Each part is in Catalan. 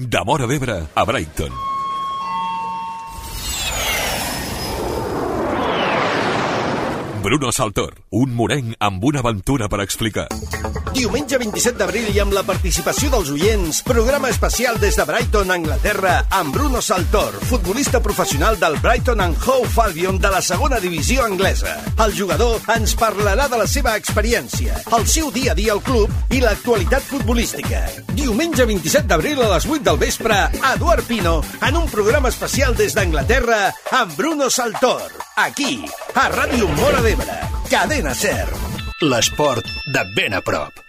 De Mora d'Ebre a Brighton. Bruno Saltor, un morenc amb una aventura per explicar. Diumenge 27 d'abril i amb la participació dels oients, programa especial des de Brighton, Anglaterra, amb Bruno Saltor, futbolista professional del Brighton and Hove Albion de la segona divisió anglesa. El jugador ens parlarà de la seva experiència, el seu dia a dia al club i l'actualitat futbolística. Diumenge 27 d'abril a les 8 del vespre, Eduard Pino, en un programa especial des d'Anglaterra amb Bruno Saltor. Aquí, a Ràdio Mora d'Ebre. Cadena Ser. L'esport de ben a prop.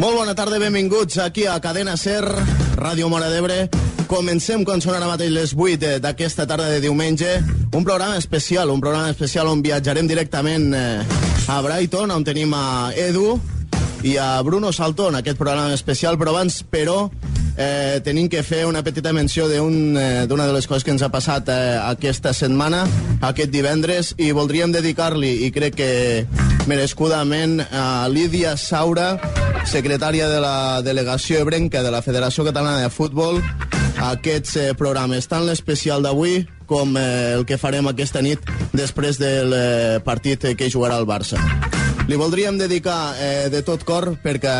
Molt bona tarda, benvinguts aquí a Cadena Ser, Ràdio Mora d'Ebre. Comencem quan són ara mateix les 8 d'aquesta tarda de diumenge. Un programa especial, un programa especial on viatjarem directament eh, a Brighton, on tenim a Edu i a Bruno Salto en aquest programa especial, però abans, però, eh, tenim que fer una petita menció d'una eh, de les coses que ens ha passat eh, aquesta setmana, aquest divendres, i voldríem dedicar-li, i crec que merescudament, a Lídia Saura, secretària de la delegació ebrenca de la Federació Catalana de Futbol, aquests eh, programes, tant l'especial d'avui com eh, el que farem aquesta nit després del eh, partit que jugarà el Barça. Li voldríem dedicar eh, de tot cor perquè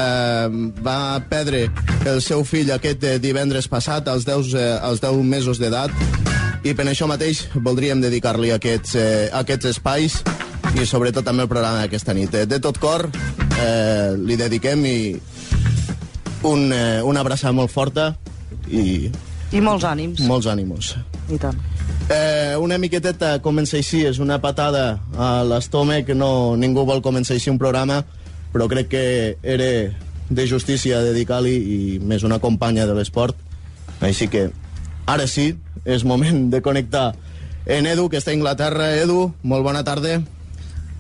va perdre el seu fill aquest eh, divendres passat, als 10, eh, als 10 mesos d'edat, i per això mateix voldríem dedicar-li aquests, eh, aquests espais i sobretot també el programa d'aquesta nit. Eh, de tot cor eh, li dediquem i un, eh, una abraçada molt forta i... I molts ànims. Molts ànims. I tant. Eh, una miqueteta comença així, és una patada a l'estómac, no, ningú vol començar així un programa, però crec que era de justícia dedicar-li i més una companya de l'esport. Així que ara sí, és moment de connectar en Edu, que està a Inglaterra. Edu, molt bona tarda.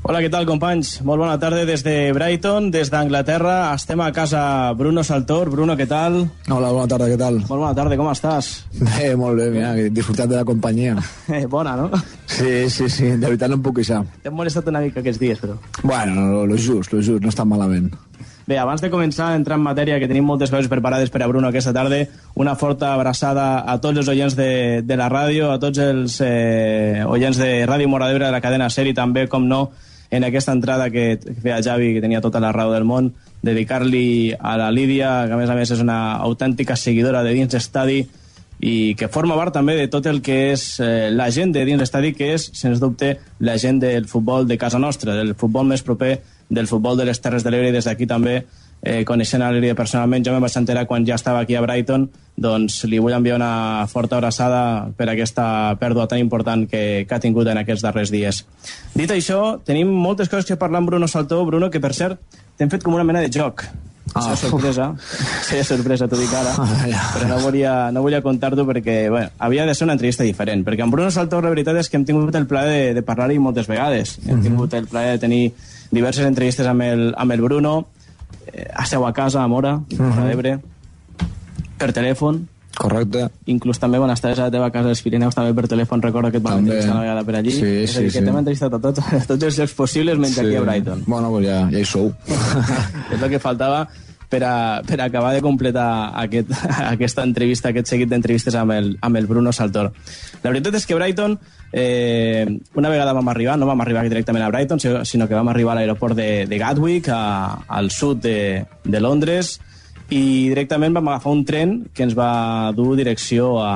Hola, què tal, companys? Molt bona tarda des de Brighton, des d'Anglaterra. Estem a casa Bruno Saltor. Bruno, què tal? Hola, bona tarda, què tal? Molt bona tarda, com estàs? Bé, molt bé, mira, disfrutat de la companyia. Eh, bona, no? Sí, sí, sí, de veritat no em puc queixar. T'hem molestat una mica aquests dies, però... Bueno, lo, lo just, lo just, no està malament. Bé, abans de començar a entrar en matèria, que tenim moltes coses preparades per a Bruno aquesta tarda, una forta abraçada a tots els oients de, de la ràdio, a tots els eh, oients de Ràdio Mora d'Ebre, de la cadena SER i també, com no, en aquesta entrada que, feia Javi, que tenia tota la raó del món, dedicar-li a la Lídia, que a més a més és una autèntica seguidora de dins estadi i que forma part també de tot el que és eh, la gent de dins l'estadi, que és, sens dubte, la gent del futbol de casa nostra, del futbol més proper del futbol de les Terres de l'Ebre i des d'aquí també eh, coneixent a l'Ebre personalment, jo me vaig enterar quan ja estava aquí a Brighton, doncs li vull enviar una forta abraçada per aquesta pèrdua tan important que, que ha tingut en aquests darrers dies. Dit això, tenim moltes coses que parlar amb Bruno Saltó. Bruno, que per cert, t'hem fet com una mena de joc. Ah, Seria sorpresa, seria sorpresa, t'ho dic ara, Ah, però no volia, no volia contar-t'ho perquè bueno, havia de ser una entrevista diferent, perquè amb Bruno Saltó la veritat és que hem tingut el plaer de, de parlar-hi moltes vegades. Hem tingut el plaer de tenir diverses entrevistes amb el, amb el Bruno, eh, a casa, a Mora, a l'Ebre, per telèfon, Correcte. inclús també quan estaves a la teva casa als Pirineus també per telèfon recordo que et van També. entrevistar una vegada per allí Sí, és a dir, sí, que sí. t'hem entrevistat a tots, a tots els llocs possibles menys aquí a Brighton Bueno, pues ja, ja hi sou. és el que faltava per, a, per acabar de completar aquest, aquesta entrevista, aquest seguit d'entrevistes amb, el, amb el Bruno Saltor. La veritat és que Brighton, eh, una vegada vam arribar, no vam arribar directament a Brighton, sinó- que vam arribar a l'aeroport de, de Gatwick, a, al sud de, de Londres, i directament vam agafar un tren que ens va dur direcció a,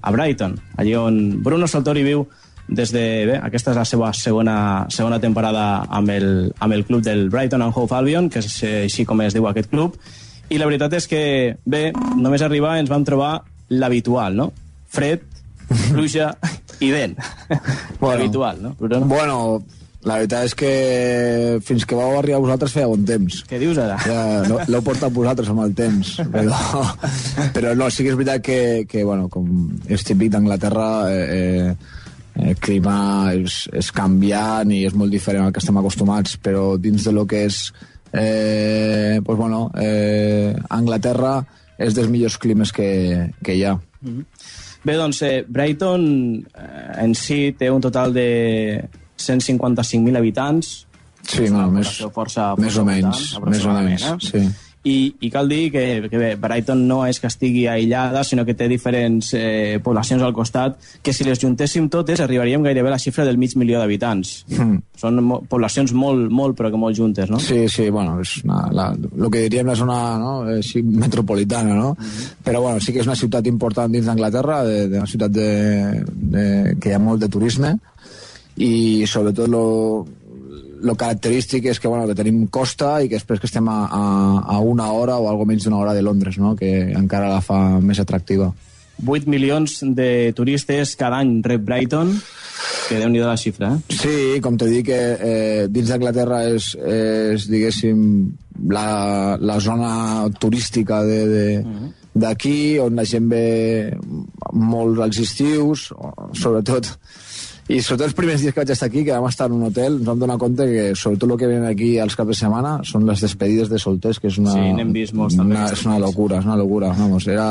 a Brighton, allí on Bruno Saltor hi viu des de... Bé, aquesta és la seva segona, segona temporada amb el, amb el club del Brighton and Hove Albion, que és així com es diu aquest club, i la veritat és que, bé, només arribar ens vam trobar l'habitual, no? Fred, pluja i vent. Bueno. L'habitual, no? Bruno? bueno, la veritat és que fins que vau arribar vosaltres feia bon temps. Què dius ara? Ja, no- l'heu portat vosaltres amb el temps, però, però no, sí que és veritat que, que bueno, com és típic d'Anglaterra, eh, eh, el clima és, és canviant i és molt diferent al que estem acostumats, però dins de lo que és eh, pues bueno, eh, Anglaterra és dels millors climes que, que hi ha. Bé, doncs, eh, Brighton eh, en si té un total de 155.000 habitants, Sí, no, més, força, més o menys, més o menys, eh? sí i, i cal dir que, que bé, Brighton no és que estigui aïllada, sinó que té diferents eh, poblacions al costat, que si les juntéssim totes arribaríem gairebé a la xifra del mig milió d'habitants. Mm. Són mo poblacions molt, molt, però que molt juntes, no? Sí, sí, bueno, és una, la, el que diríem la zona no? Així, metropolitana, no? Mm -hmm. Però bueno, sí que és una ciutat important dins d'Anglaterra, de, de una ciutat de, de, que hi ha molt de turisme, i sobretot lo, lo característic és que, bueno, que tenim costa i que després que estem a, a, a una hora o algo menys d'una hora de Londres, no? que encara la fa més atractiva. 8 milions de turistes cada any rep Brighton, que déu nhi la xifra, eh? Sí, com te dic, eh, eh, dins d'Anglaterra és, és, diguéssim, la, la zona turística de, de, uh mhm. -huh. d'aquí, on la gent ve molt als estius, sobretot i sobretot els primers dies que vaig estar aquí, que vam estar en un hotel, ens vam donar compte que sobretot el que venen aquí als caps de setmana són les despedides de solters, que és una... Sí, n'hem vist molts també. Una, és una locura, és una locura. Vamos, era...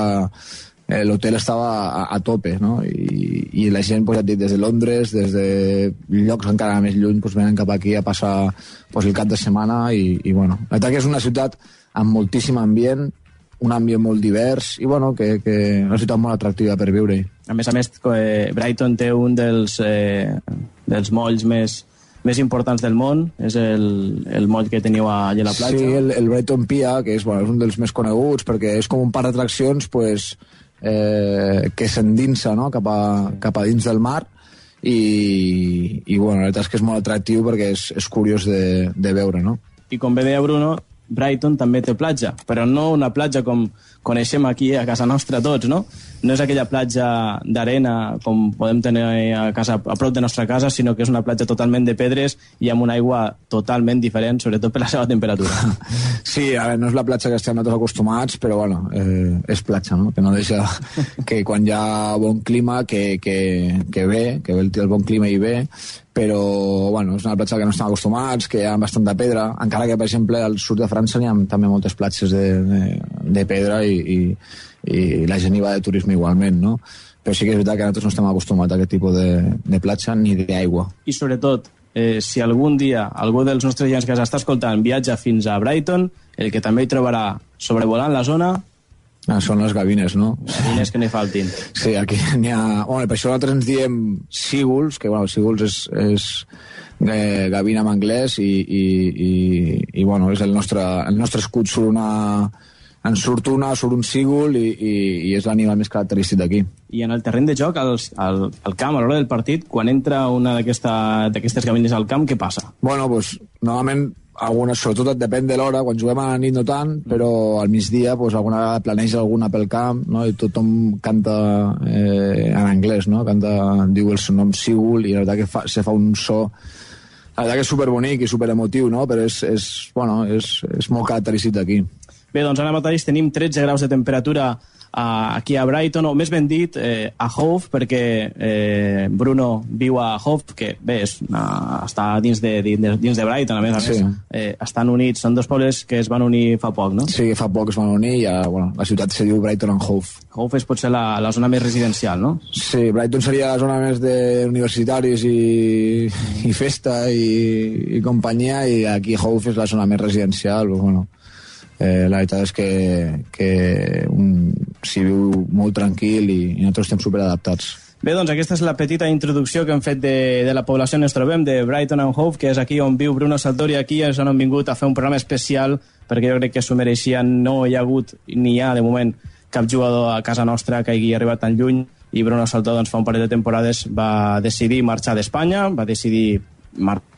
Eh, l'hotel estava a, a tope, no? I, i la gent, pues, ja et dic, des de Londres, des de llocs encara més lluny, pues, venen cap aquí a passar pues, el cap de setmana i, i bueno, la veritat que és una ciutat amb moltíssim ambient, un ambient molt divers i bueno, que, que una ciutat molt atractiva per viure-hi. A més a més, eh, Brighton té un dels, eh, dels molls més, més importants del món, és el, el moll que teniu allà a la platja. Sí, el, el Brighton Pia, que és, bueno, és un dels més coneguts, perquè és com un parc d'atraccions pues, eh, que s'endinsa no? cap, a, cap a dins del mar, i, i bueno, la veritat és que és molt atractiu perquè és, és curiós de, de veure, no? I com bé deia Bruno, Brighton també té platja, però no una platja com coneixem aquí a casa nostra tots, no? No és aquella platja d'arena com podem tenir a, casa, a prop de nostra casa, sinó que és una platja totalment de pedres i amb una aigua totalment diferent, sobretot per la seva temperatura. Sí, a veure, no és la platja que estem nosaltres acostumats, però bueno, eh, és platja, no? Que no deixa que quan hi ha bon clima, que, que, que ve, que ve el, el bon clima i ve, però bueno, és una platja que no estem acostumats, que hi ha bastant de pedra, encara que, per exemple, al sud de França hi ha també moltes platges de, de, de pedra i, i, i la gent hi va de turisme igualment, no? Però sí que és veritat que nosaltres no estem acostumats a aquest tipus de, de platja ni d'aigua. I sobretot, eh, si algun dia algú dels nostres gens que s'està escoltant viatja fins a Brighton, el que també hi trobarà sobrevolant la zona Ah, són les gavines, no? Gavines que n'hi faltin. Sí, aquí n'hi ha... Bueno, per això nosaltres ens diem sígols, que bueno, sígols és, és eh, gavina en anglès i, i, i, i bueno, és el nostre, el nostre escut surt una, en surt una, surt un sígol i, i, i és l'animal més característic d'aquí. I en el terreny de joc, al, al, al camp, a l'hora del partit, quan entra una d'aquestes gavines al camp, què passa? Bueno, doncs, normalment algunes, sobretot depèn de l'hora, quan juguem a la nit no tant, però al migdia pues, alguna vegada planeja alguna pel camp no? i tothom canta eh, en anglès, no? canta, diu el seu nom Sigul i la veritat que fa, se fa un so la veritat que és superbonic i superemotiu, no? però és, és, bueno, és, és molt característic d'aquí. Bé, doncs ara mateix tenim 13 graus de temperatura a, aquí a Brighton, o més ben dit, eh, a Hove, perquè eh, Bruno viu a Hove, que bé, és, uh, està dins de, dins, dins de Brighton, a més a sí. més. Eh, estan units, són dos pobles que es van unir fa poc, no? Sí, fa poc es van unir i ara, bueno, la ciutat se diu Brighton and Hove. Hove és potser la, la zona més residencial, no? Sí, Brighton seria la zona més d'universitaris i, i festa i, i companyia, i aquí Hove és la zona més residencial, bueno, eh, la veritat és que, que s'hi viu molt tranquil i, i nosaltres estem superadaptats. Bé, doncs aquesta és la petita introducció que hem fet de, de la població on ens trobem, de Brighton and Hove, que és aquí on viu Bruno Saltori, aquí és on hem vingut a fer un programa especial, perquè jo crec que s'ho mereixia, no hi ha hagut ni hi ha, de moment, cap jugador a casa nostra que hagi arribat tan lluny, i Bruno Saltori, doncs, fa un parell de temporades va decidir marxar d'Espanya, va decidir marxar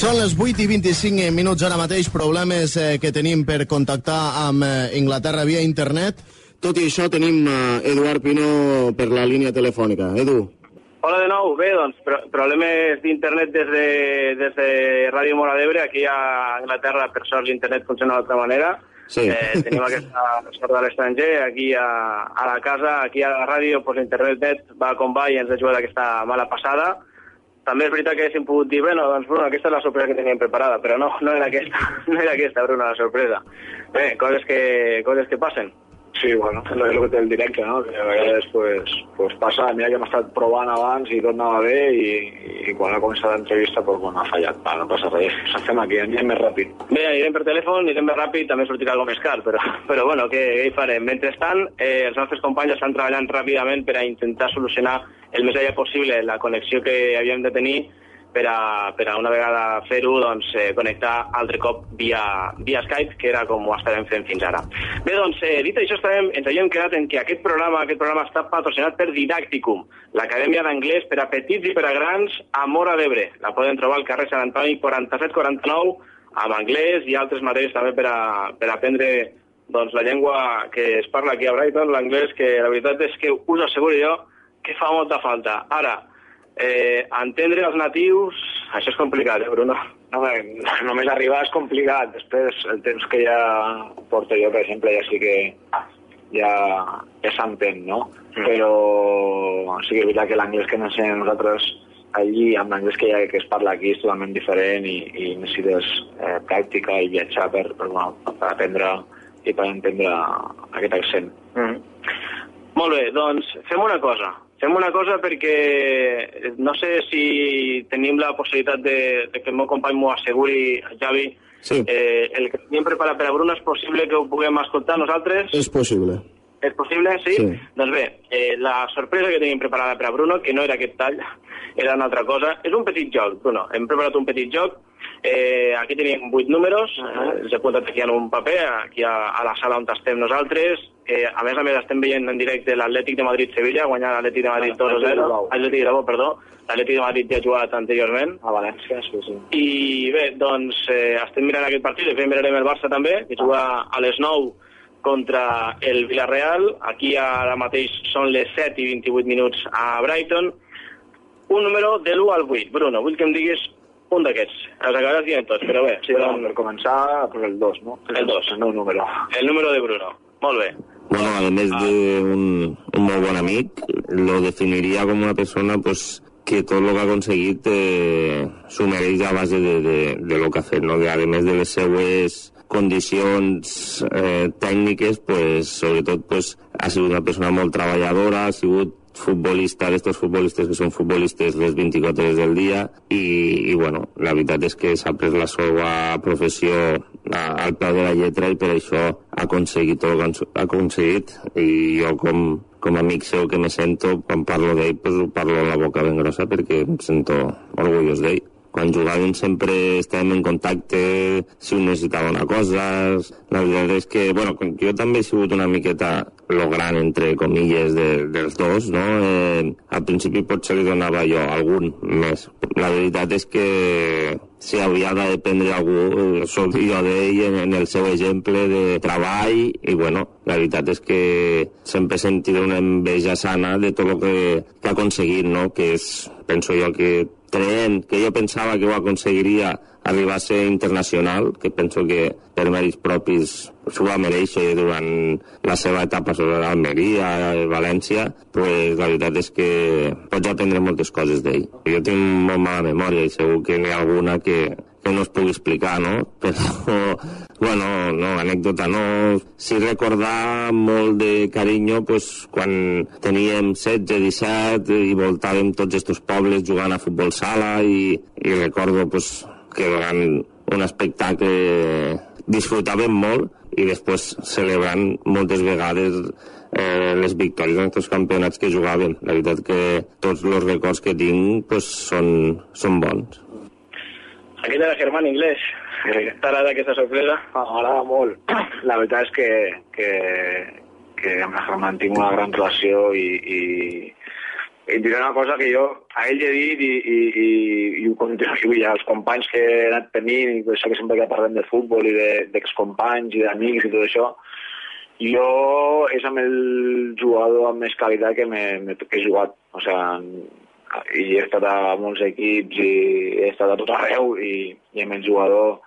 Són les 8 i 25 minuts ara mateix, problemes eh, que tenim per contactar amb eh, Inglaterra via internet. Tot i això tenim eh, Eduard Pino per la línia telefònica. Edu. Hola de nou. Bé, doncs, pro problemes d'internet des, de, des de Ràdio Mora d'Ebre. Aquí a Anglaterra, per sort, l'internet funciona d'altra manera. Sí. Eh, tenim aquesta sort de l'estranger. Aquí a, a la casa, aquí a la ràdio, pues, l'internet net va com va i ens ha jugat aquesta mala passada també és veritat que haguéssim pogut dir, bueno, doncs Bruno, aquesta és la sorpresa que teníem preparada, però no, no era aquesta, no era aquesta, Bruno, la sorpresa. Bé, coses que, coses que passen. Sí, bueno, és el que té el directe, no? Que a vegades pues, pues passa, mira que hem estat provant abans i tot anava bé i, i quan ha començat l'entrevista pues, bueno, ha fallat. Va, no passa res, s'estem aquí, anirem més ràpid. Bé, anirem per telèfon, anirem més ràpid, també sortirà alguna més car, però, però bueno, què, què hi farem? Mentrestant, eh, els nostres companys estan treballant ràpidament per a intentar solucionar el més allà possible la connexió que havíem de tenir per a, per a una vegada fer-ho, doncs, eh, connectar altre cop via, via Skype, que era com ho estàvem fent fins ara. Bé, doncs, eh, dit això, estàvem, ens havíem quedat en que aquest programa, aquest programa està patrocinat per Didacticum, l'Acadèmia d'Anglès per a petits i per a grans a Mora d'Ebre. La poden trobar al carrer Sant Antoni 4749, amb anglès i altres matèries també per a, per a aprendre doncs, la llengua que es parla aquí a Brighton, l'anglès, que la veritat és que us asseguro jo que fa molta falta. Ara, Eh, entendre els natius, això és complicat, eh, Bruno? No, bé, només arribar és complicat. Després, el temps que ja porto jo, per exemple, ja sí que ja, ja s'entén, no? Mm. Però sí que és veritat que l'anglès que ens ensenyen nosaltres allí, amb l'anglès que, ja, que es parla aquí, és totalment diferent i, i necessites eh, pràctica i viatjar per, per, bueno, per aprendre i per entendre aquest accent. Mm. Molt bé, doncs fem una cosa. Fem una cosa perquè no sé si tenim la possibilitat de, de que el meu company m'ho asseguri, Javi, sí. eh, el que tenim preparat per a Bruno és possible que ho puguem escoltar nosaltres? És possible. És possible, sí? sí. Doncs bé, eh, la sorpresa que tenim preparada per a Bruno, que no era aquest tall, era una altra cosa, és un petit joc, Bruno. Hem preparat un petit joc Eh, aquí tenim vuit números, eh, els he apuntat aquí en un paper, aquí a, a la sala on estem nosaltres. Eh, a més a més estem veient en directe l'Atlètic de Madrid-Sevilla, guanyant l'Atlètic de Madrid 2-0. Atlètic de Grau, perdó. L'Atlètic de Madrid ja ha jugat anteriorment. A València, sí, sí. I bé, doncs eh, estem mirant aquest partit, després mirarem el Barça també, que juga a les 9 contra el Villarreal. Aquí ara mateix són les 7 i 28 minuts a Brighton. Un número de l'1 al 8. Bruno, vull que em diguis un d'aquests. Els acabaràs dient tots, però bé. Sí, però... per començar, pues el 2, no? El 2. El meu número. El número de Bruno. Molt bé. Bueno, a més d'un un molt bon amic, lo definiria com una persona pues, que tot el que ha aconseguit eh, s'ho mereix a base de, de, de lo que ha fet, no? que a més de les seues condicions eh, tècniques, pues, sobretot pues, ha sigut una persona molt treballadora, ha sigut futbolista, d'estos futbolistes que són futbolistes les 24 hores del dia i, i bueno, la veritat és que s'ha pres la seva professió al peu de la lletra i per això ha aconseguit tot el que ha aconseguit. I jo com, com a amic seu que me sento, quan parlo d'ell, pues, parlo amb la boca ben grossa perquè em sento orgullós d'ell quan jugàvem sempre estàvem en contacte si un necessitava una cosa la veritat és que, bueno, jo també he sigut una miqueta lo gran, entre comilles, de, dels dos, no? Eh, al principi potser li donava jo algun més. La veritat és que si havia de prendre algú, soc jo d'ell en, en el seu exemple de treball i, bueno, la veritat és que sempre he sentit una enveja sana de tot el que, que ha aconseguit, no? Que és, penso jo, que creient que jo pensava que ho aconseguiria arribar a ser internacional, que penso que per mèrits propis s'ho va mereixer durant la seva etapa sobre l'Almeria, València, pues la veritat és que pots aprendre moltes coses d'ell. Jo tinc molt mala memòria i segur que n'hi ha alguna que, que no es pugui explicar, no? Però, bueno, no, anècdota no. Sí recordar molt de carinyo pues, quan teníem 16, 17 i voltàvem tots aquests pobles jugant a futbol sala i, i recordo pues, que durant un espectacle disfrutàvem molt i després celebrant moltes vegades eh, les victòries en aquests campionats que jugàvem. La veritat que tots els records que tinc pues, són, són bons. Aquest era Germán Inglés. T'agrada aquesta sorpresa? M'agrada molt. La veritat és que, que, que amb la Germán tinc una gran relació i, i, i diré una cosa que jo a ell he dit i, i, i, i ho continuo i als companys que he anat tenint i això que sempre que parlem de futbol i d'excompanys i d'amics i tot això jo és amb el jugador amb més qualitat que, me, que he jugat o sigui, i he estat a molts equips i he estat a tot arreu i, i amb el jugador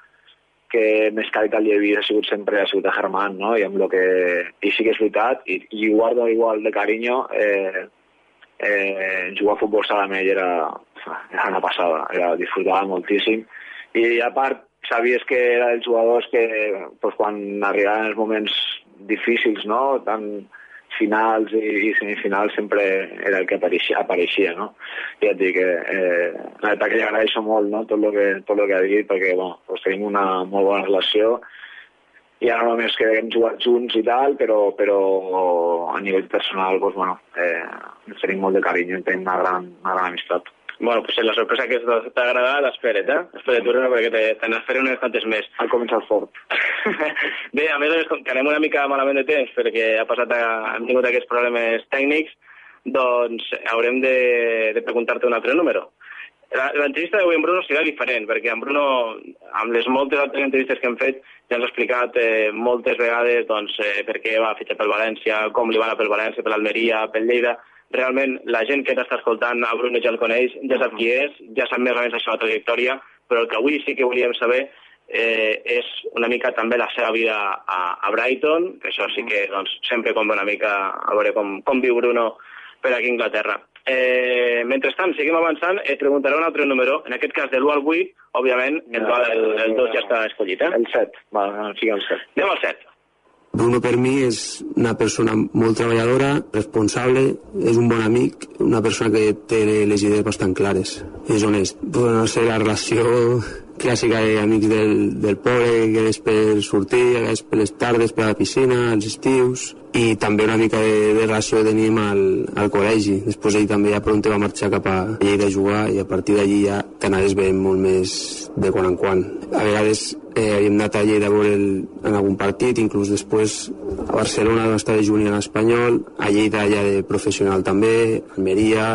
que més qualitat li havia sigut sempre ha sigut a Germán, no? I amb lo que... I sí que és veritat, i, i guardo igual de carinyo eh, eh, jugar a futbol sala amb ell era, era una passada, era, disfrutava moltíssim. I a part, sabies que era dels jugadors que pues, quan arribaven els moments difícils, no? tant finals i, i semifinals sempre era el que apareixia, apareixia no? I et dic eh, la veritat que li agraeixo molt no? tot, el que, tot el que ha dit perquè bueno, pues, tenim una molt bona relació i ara no només que hem jugat junts i tal, però, però a nivell personal, doncs, bueno, eh, tenim molt de carinyo i tenim una gran, una gran amistat. Bueno, pues la sorpresa que t'ha agradat, espera't, eh? Espera't, Bruno, perquè te, te n'esperé unes quantes més. Ha començat fort. Bé, a més, que anem una mica malament de temps, perquè ha passat a, hem tingut aquests problemes tècnics, doncs haurem de, de preguntar-te un altre número. L'entrevista d'avui amb Bruno serà diferent, perquè en Bruno, amb les moltes altres entrevistes que hem fet, ja ens ha explicat eh, moltes vegades doncs, eh, per què va fitxar pel València, com li va anar pel València, per l'Almeria, pel Lleida... Realment, la gent que t'està escoltant, a Bruno ja el coneix, ja sap qui és, ja sap més o menys la seva trajectòria, però el que avui sí que volíem saber eh, és una mica també la seva vida a, a Brighton, que això sí que doncs, sempre com una mica a veure com, com viu Bruno per aquí a Inglaterra. Eh, mentrestant, seguim avançant, et preguntaré un altre número, en aquest cas de l'1 al 8, òbviament, el, el, el 2 ja està escollit, eh? El 7, va, sí, el 7. Anem al 7. Bruno per mi és una persona molt treballadora, responsable, és un bon amic, una persona que té les idees bastant clares, és honest. Bueno, no sé, la relació clàssica d'amics del, del poble, que és per sortir, que és per les tardes, per la piscina, als estius, i també una mica de, de relació tenim al, al col·legi. Després ell també ja pront va marxar cap a Lleida a jugar i a partir d'allí ja t'anaves veient molt més de quan en quan. A vegades eh, havíem anat a Lleida a veure el, en algun partit, inclús després a Barcelona on estava júnior en espanyol, a Lleida ja de professional també, Almeria,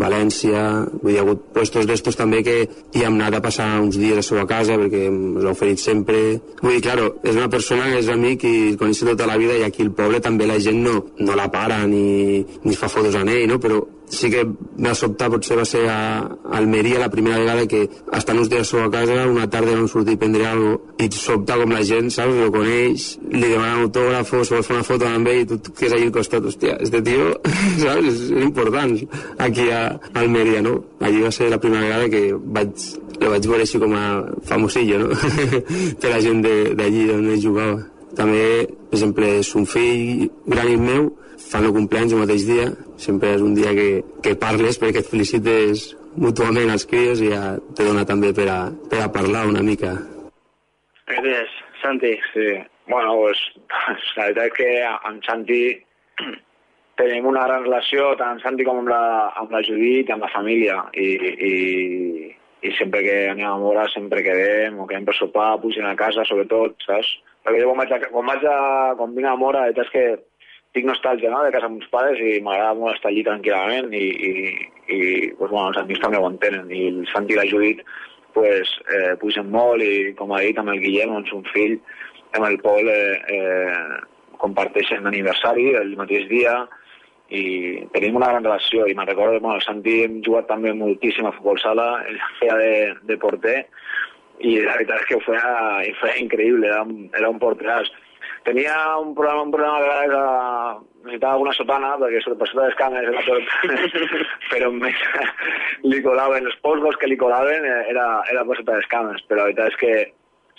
València, vull dir, ha hagut puestos d'estos també que hi hem anat a passar uns dies a la seva casa perquè ens l'ha oferit sempre. Vull dir, claro, és una persona que és amic i el coneix tota la vida i aquí al poble també la gent no, no la para ni, ni fa fotos en ell, no? però sí que va sobtar, potser va ser a Almeria la primera vegada que estant uns dies a casa, una tarda vam sortir a prendre alguna cosa, i sobta com la gent, saps, lo coneix, li demanen autògrafo, se vol fer una foto amb ell, i tu, que és allà al costat, hòstia, este tio, saps, és, important aquí a Almeria, no? Allí va ser la primera vegada que vaig, lo vaig veure així com a famosillo, no? per la gent d'allí on jugava. També, per exemple, és un fill gran i meu, fan el cumpleaños el mateix dia, sempre és un dia que, que parles perquè et felicites mútuament als crios i ja te dona també per a, per a parlar una mica. Gràcies, Santi. Sí, bueno, pues, la veritat és que amb Santi tenim una gran relació, tant Santi com amb la, amb la Judit amb la família, i, i, i sempre que anem a Mora, sempre que o quedem per sopar, pugem a casa, sobretot, saps? Perquè jo quan vaig, a, quan vaig a, quan vinc a Mora, és que tinc nostàlgia no? de casa amb meus pares i m'agrada molt estar allí tranquil·lament i, i, i pues, bueno, els amics també ho entenen i el Santi i la Judit pues, eh, pugen molt i com ha dit amb el Guillem, amb son fill amb el Pol eh, eh, comparteixen l'aniversari el mateix dia i tenim una gran relació i me'n recordo, bueno, el Santi hem jugat també moltíssim a futbol sala, ell feia de, de porter i la veritat és que ho feia, ho feia increïble, era un, era un porteràs. Tenia un problema, un problema de vegades a... necessitava una sotana, perquè sobre per sota les cames era tot... però més li colaven, els polvos que li colaven eh, era, era per sota les cames, la veritat és que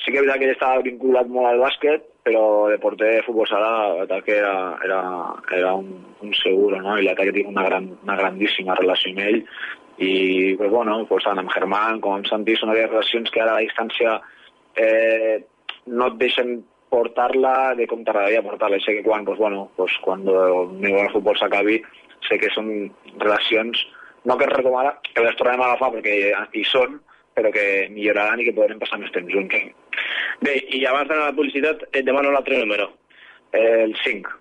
sí que és que ell vinculat molt al bàsquet, però de porter de futbol sala, la veritat que era, era, era un, un seguro, no? I la veritat que tinc una, gran, una grandíssima relació amb ell, i pues, bueno, pues, tant amb Germán com amb Santi són aquelles relacions que ara a la distància eh, no et deixen portar-la de com t'agradaria portar-la. Sé que quan, pues, bueno, pues, quan el meu futbol s'acabi, sé que són relacions no que es recomana, que les tornem a agafar perquè hi són, però que milloraran i que podrem passar més temps junts. Bé, i abans d'anar a la publicitat, et demano l'altre número. Eh, el 5.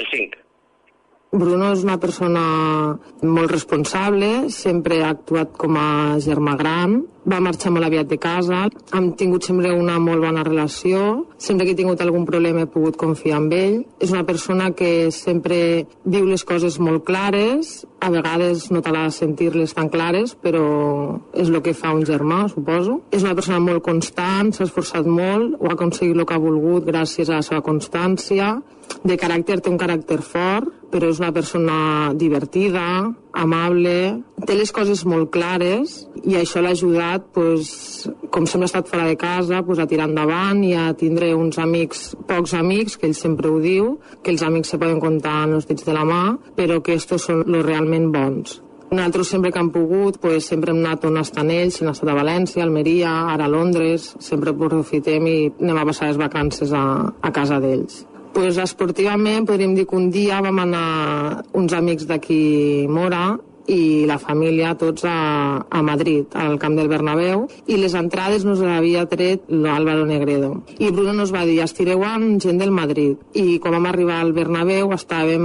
El 5. Bruno és una persona molt responsable, sempre ha actuat com a germà gran, va marxar molt aviat de casa, hem tingut sempre una molt bona relació, sempre que he tingut algun problema he pogut confiar en ell. És una persona que sempre diu les coses molt clares, a vegades no de sentir-les tan clares, però és el que fa un germà, suposo. És una persona molt constant, s'ha esforçat molt, ho ha aconseguit el que ha volgut gràcies a la seva constància, de caràcter té un caràcter fort, però és una persona divertida, amable, té les coses molt clares i això l'ha ajudat, pues, com sempre ha estat fora de casa, pues, a tirar endavant i a tindre uns amics, pocs amics, que ell sempre ho diu, que els amics se poden comptar en els dits de la mà, però que estos són els realment bons. Nosaltres sempre que hem pogut, pues, sempre hem anat on estan ells, hem estat a València, Almeria, ara a Londres, sempre aprofitem i anem a passar les vacances a, a casa d'ells pues, esportivament podríem dir que un dia vam anar uns amics d'aquí Mora i la família tots a, a Madrid, al camp del Bernabéu, i les entrades nos havia tret l'Álvaro Negredo. I Bruno nos va dir, estireu amb gent del Madrid. I quan vam arribar al Bernabéu estàvem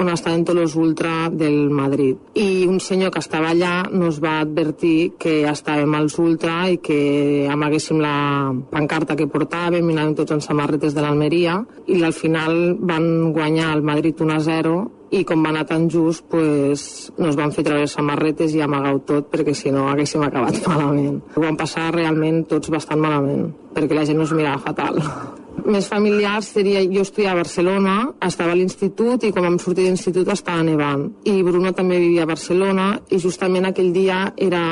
on estaven tots els ultra del Madrid. I un senyor que estava allà nos va advertir que estàvem als ultra i que amaguéssim la pancarta que portàvem i anàvem tots en samarretes de l'Almeria i al final van guanyar el Madrid 1 a 0 i com va anar tan just pues, nos van fer treure samarretes i amagar tot perquè si no haguéssim acabat malament. Ho van passar realment tots bastant malament perquè la gent nos mirava fatal. Més familiars seria, jo estudiava a Barcelona, estava a l'institut i quan vam sortir de l'institut estava nevant. I Bruno també vivia a Barcelona i justament aquell dia era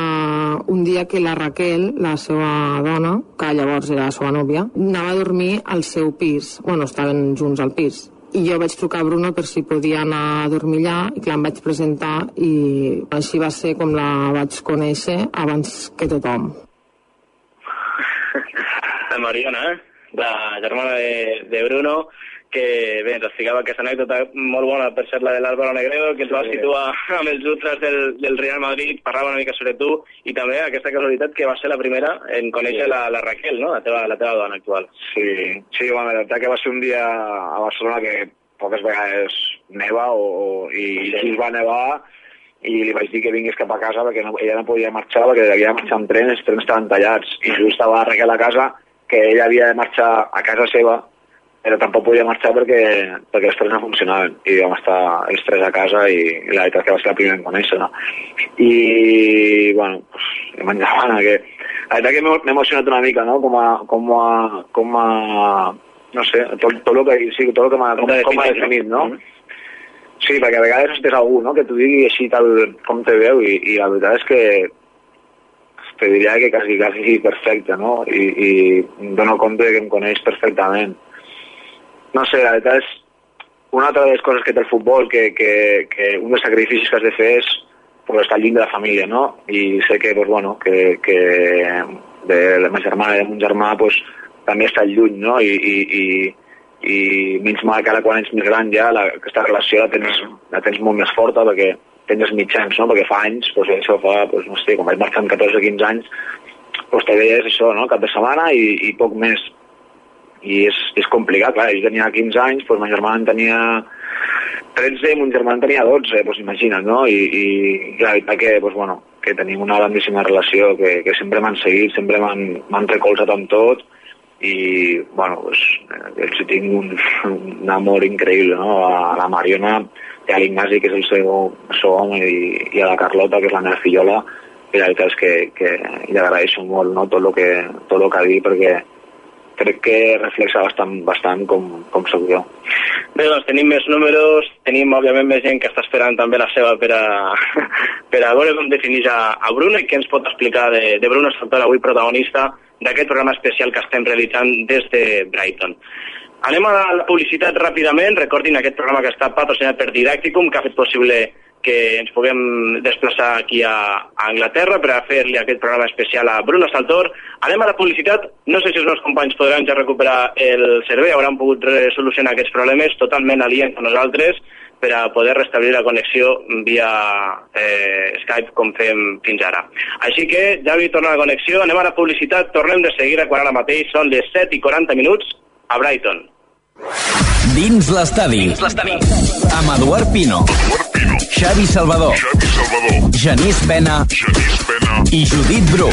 un dia que la Raquel, la seva dona, que llavors era la seva nòvia, anava a dormir al seu pis. Bueno, estaven junts al pis i jo vaig trucar a Bruno per si podia anar a dormir allà i clar, em vaig presentar i així va ser com la vaig conèixer abans que tothom. La Mariona, la germana de, de Bruno, que bé, ens explicava aquesta anècdota molt bona per ser la de l'Álvaro Negredo, que ens va situar amb els ultras del, del Real Madrid, parlava una mica sobre tu, i també aquesta casualitat que va ser la primera en conèixer sí. la, la Raquel, no? la, teva, la teva dona actual. Sí, sí bueno, la veritat que va ser un dia a Barcelona que poques vegades neva o, o, i sí. va nevar i li vaig dir que vingués cap a casa perquè no, ella no podia marxar perquè havia de marxar en tren, els trens estaven tallats i just estava Raquel a casa que ella havia de marxar a casa seva però tampoc podia marxar perquè, perquè els tres no funcionaven i vam estar els tres a casa i, i la veritat que va ser la primera en conèixer no? i bueno pues, m'endavant que la veritat que m'he emocionat una mica no? com a, com a, com a no sé, tot, tot el que, sí, tot el que m'ha com, com definit, no? Mm -hmm. Sí, perquè a vegades tens algú no? que t'ho digui així tal com te veu i, i la veritat és que te diria que quasi, quasi perfecte, no? I, i dono compte que em coneix perfectament no sé, la veritat és una altra de les coses que té el futbol, que, que, que un dels sacrificis que has de fer és pues, estar lluny de la família, no? I sé que, pues, bueno, que, que de la meva germana i de mon germà pues, també està lluny, no? I, i, i, i menys mal que ara quan ets més gran ja la, aquesta relació la tens, la tens molt més forta perquè tens mitjans, no? Perquè fa anys, pues, això fa, pues, no sé, com vaig marxar amb 14-15 anys, pues, te veies això, no? Cap de setmana i, i poc més i és, és complicat, clar, ell tenia 15 anys, doncs ma germana en tenia 13 i mon germà en tenia 12, doncs imagina't, no? I, i, la veritat que, doncs, bueno, que tenim una grandíssima relació, que, que sempre m'han seguit, sempre m'han recolzat amb tot, i, bueno, doncs, ells tinc un, un amor increïble, no? A la Mariona i a l'Ignasi, que és el seu, seu home, i, i a la Carlota, que és la meva fillola, i la veritat és que, que li agraeixo molt no? tot, el que, tot el que ha dit, perquè crec que reflexa bastant, bastant com, com sóc jo. Bé, doncs tenim més números, tenim òbviament més gent que està esperant també la seva per a, per a veure com defineix a, a Bruno i què ens pot explicar de, de Bruno Saltor, avui protagonista d'aquest programa especial que estem realitzant des de Brighton. Anem a la publicitat ràpidament. Recordin aquest programa que està patrocinat per Didacticum, que ha fet possible que ens puguem desplaçar aquí a, a Anglaterra per a fer-li aquest programa especial a Bruno Saltor. Anem a la publicitat. No sé si els meus companys podran ja recuperar el servei, hauran pogut solucionar aquests problemes totalment aliens a nosaltres per a poder restablir la connexió via eh, Skype com fem fins ara. Així que, Javi, torna a la connexió, anem a la publicitat, tornem de seguida quan ara mateix són les 7 i 40 minuts a Brighton. Dins l'estadi. Amb Eduard Pino. Eduard Pino. Xavi Salvador, Xavi Salvador, Genís Pena Genís Pena i Judit Bru.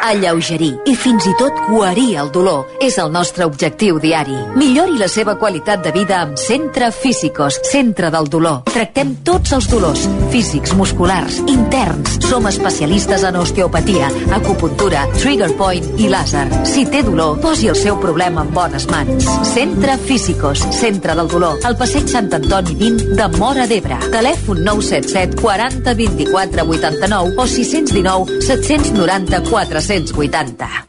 Alleugerir i fins i tot guarir el dolor és el nostre objectiu diari. Millori la seva qualitat de vida amb Centre Físicos, Centre del Dolor. Tractem tots els dolors, físics, musculars, interns. Som especialistes en osteopatia, acupuntura, trigger point i làser. Si té dolor, posi el seu problema en bones mans. Centre Físicos, Centre del Dolor. Al passeig Sant Antoni 20 de Mora d'Ebre. Telèfon 977 40 24 89 o 619 790 480.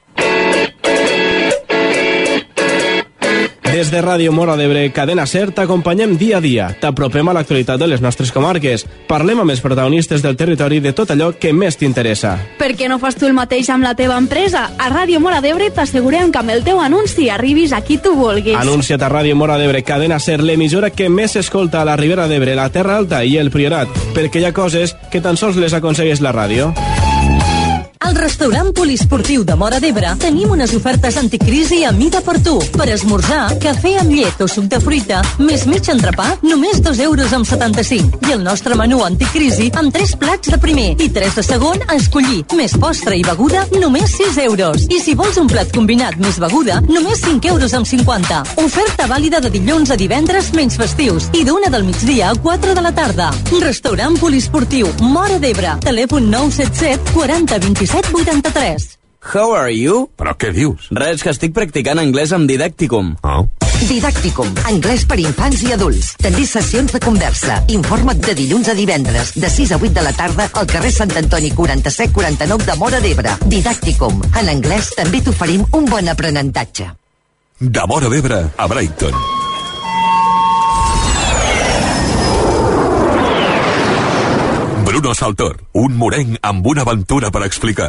Des de Ràdio Mora d'Ebre, Cadena Ser, t'acompanyem dia a dia. T'apropem a l'actualitat de les nostres comarques. Parlem amb els protagonistes del territori de tot allò que més t'interessa. Per què no fas tu el mateix amb la teva empresa? A Ràdio Mora d'Ebre t'assegurem que amb el teu anunci arribis a qui tu vulguis. Anuncia't a Ràdio Mora d'Ebre, Cadena Ser, l'emissora que més s'escolta a la Ribera d'Ebre, la Terra Alta i el Priorat, perquè hi ha coses que tan sols les aconsegueix la ràdio. Al restaurant poliesportiu de Mora d'Ebre tenim unes ofertes anticrisi a mida per tu. Per esmorzar, cafè amb llet o suc de fruita, més mig entrepà, només 2 euros amb 75. I el nostre menú anticrisi amb 3 plats de primer i 3 de segon a escollir, més postre i beguda, només 6 euros. I si vols un plat combinat més beguda, només 5 euros amb 50. Oferta vàlida de dilluns a divendres menys festius i d'una del migdia a 4 de la tarda. Restaurant poliesportiu Mora d'Ebre. Telèfon 977 40 27 83. How are you? Però què dius? Res, que estic practicant anglès amb Didacticum. Oh. Didàcticum, anglès per infants i adults. També sessions de conversa. Informa't de dilluns a divendres, de 6 a 8 de la tarda, al carrer Sant Antoni 47 49 de Mora d'Ebre. Didàcticum. En anglès també t'oferim un bon aprenentatge. De Mora d'Ebre a Brighton. Bruno Saltor, un morenc amb una aventura per explicar.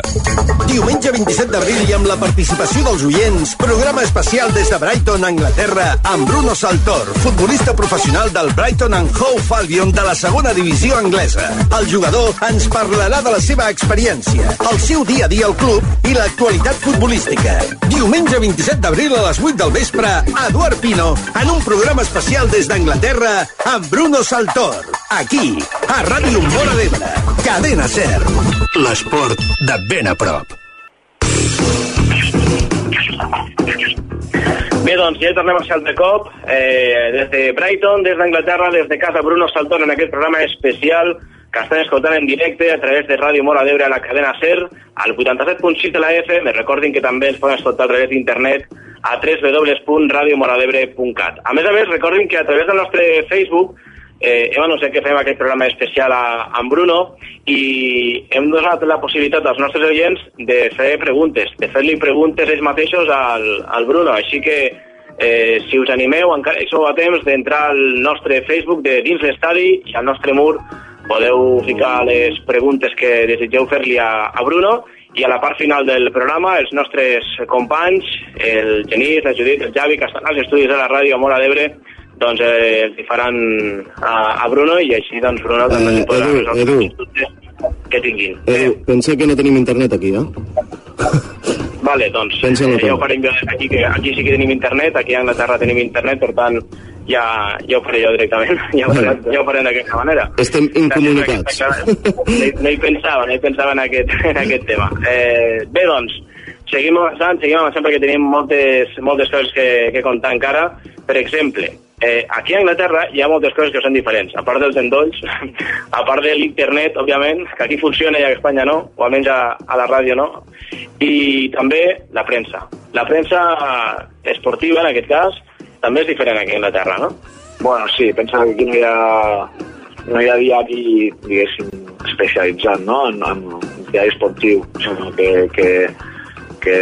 Diumenge 27 d'abril i amb la participació dels oients, programa especial des de Brighton, Anglaterra, amb Bruno Saltor, futbolista professional del Brighton and Hove Albion de la segona divisió anglesa. El jugador ens parlarà de la seva experiència, el seu dia a dia al club i l'actualitat futbolística. Diumenge 27 d'abril a les 8 del vespre, Eduard Pino, en un programa especial des d'Anglaterra amb Bruno Saltor. Aquí, a Ràdio Mora d'Ebre. Cadena Ser. L'esport de ben a prop. Bé, doncs ja tornem a ser altre cop, eh, des de Brighton, des d'Anglaterra, des de casa Bruno Saltón, en aquest programa especial que estan escoltant en directe a través de Ràdio Mora d'Ebre a la cadena SER, al 87.6 de la FM, recordin que també ens poden escoltar a través d'internet a www.radiomoradebre.cat. A més a més, recordin que a través del nostre Facebook eh, hem anunciat que fem aquest programa especial a, amb Bruno i hem donat la possibilitat als nostres oients de fer preguntes, de fer-li preguntes ells mateixos al, al Bruno. Així que, eh, si us animeu, encara sou a temps d'entrar al nostre Facebook de Dins l'Estadi i al nostre mur podeu ficar les preguntes que desitgeu fer-li a, a Bruno i a la part final del programa els nostres companys, el Genís, la Judit, el Javi, que estan als estudis de la ràdio Mora d'Ebre, doncs eh, els hi faran a, a Bruno i així doncs Bruno també Eh, els podrà Edu, resoldre Edu. els dubtes que tinguin. Eh, pensa que no tenim internet aquí, eh? Vale, doncs Pensa-ho eh, ja ho farem jo des d'aquí, que aquí sí que tenim internet, aquí a Anglaterra tenim internet, per tant ja, ja ho faré jo directament, ja ho farem, ja ho farem d'aquesta manera. Estem incomunicats. No no hi pensava, no hi pensava en aquest, en aquest tema. Eh, bé, doncs, seguim avançant, seguim avançant perquè tenim moltes, moltes coses que, que contar encara. Per exemple, eh, aquí a Anglaterra hi ha moltes coses que són diferents. A part dels endolls, a part de l'internet, òbviament, que aquí funciona i a Espanya no, o almenys a, a la ràdio no, i també la premsa. La premsa esportiva, en aquest cas, també és diferent aquí a Anglaterra, no? Bueno, sí, pensa que aquí no hi ha, no hi ha diari, diguéssim, especialitzat, no?, en, en diari esportiu, sinó que, que, que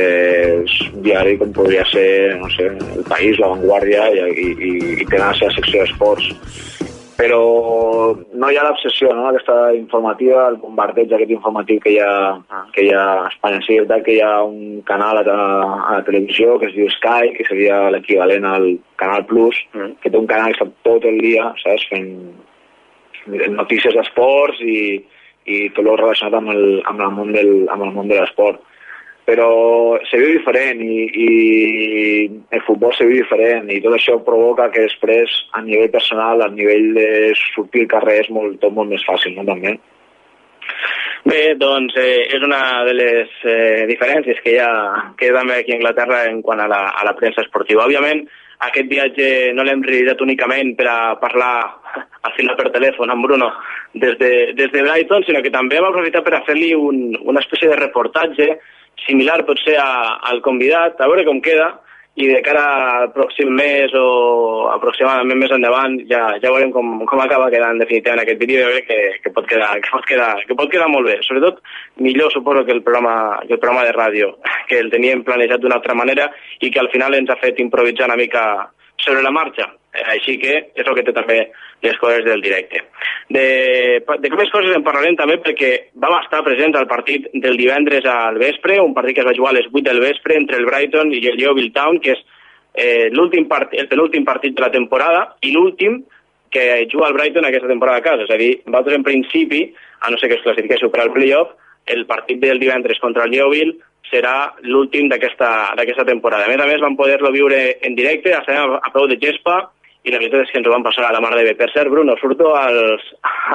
és un diari com podria ser, no sé, El País, La Vanguardia, i, i, i, tenen la seva secció d'esports. Però no hi ha l'obsessió, no?, aquesta informativa, el bombardeig aquest informatiu que hi ha, que hi ha a Espanya. Sí, és veritat que hi ha un canal a, la, a la televisió que es diu Sky, que seria l'equivalent al Canal Plus, mm. que té un canal que està tot el dia, saps, fent notícies d'esports i, i tot el relacionat amb el, amb el món del, amb el món de l'esport. Però se viu diferent i, i el futbol se viu diferent i tot això provoca que després a nivell personal, a nivell de sortir al carrer és molt, tot molt més fàcil, no, també? Bé, doncs eh, és una de les eh, diferències que hi ha, que hi ha també aquí a Anglaterra en quant a la, a la premsa esportiva. Òbviament, aquest viatge no l'hem realitzat únicament per a parlar al final per telèfon amb Bruno des de, des de Brighton, sinó que també hem aprofitat per a fer-li un, una espècie de reportatge similar potser a, al convidat, a veure com queda, i de cara al pròxim mes o aproximadament més endavant ja, ja veurem com, com acaba quedant definitivament aquest vídeo i que, que, pot quedar, que, pot quedar, que pot quedar molt bé. Sobretot millor suposo que el programa, que el programa de ràdio, que el teníem planejat d'una altra manera i que al final ens ha fet improvisar una mica sobre la marxa. Eh, així que és el que té també les coses del directe. De, de més coses en parlarem també perquè vam estar presents al partit del divendres al vespre, un partit que es va jugar a les 8 del vespre entre el Brighton i el Yeovil Town, que és eh, l'últim part, el penúltim partit de la temporada i l'últim que juga el Brighton aquesta temporada a casa. És a dir, vosaltres en principi, a no ser que es classifiquéssiu per al playoff, el partit del divendres contra el Yeovil serà l'últim d'aquesta temporada. A més a més, vam poder-lo viure en directe, a, a peu de gespa, i la veritat és que ens ho vam passar a la mar de bé. Per cert, Bruno, surto als,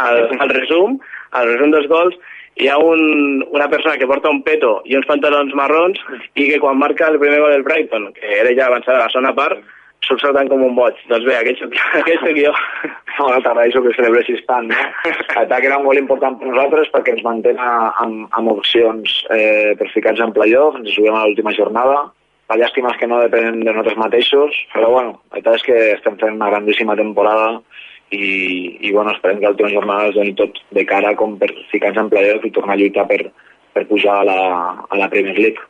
al, al resum, al resum dels gols, hi ha un, una persona que porta un peto i uns pantalons marrons i que quan marca el primer gol del Brighton, que era ja avançada a la zona part, surt saltant com un boig. Doncs bé, aquest soc, aquest soc jo. No, t'agraeixo que celebreixis tant. No? L'atac era un gol important per nosaltres perquè ens mantén amb, amb opcions eh, per ficar-nos en playoff, ens juguem a l'última jornada, la llàstima és que no depenen de nosaltres mateixos, però bueno, la veritat és que estem fent una grandíssima temporada i, i bueno, esperem que l'última jornada es doni tot de cara com per ficar-nos en playoff i tornar a lluitar per, per pujar a la, a la Premier League.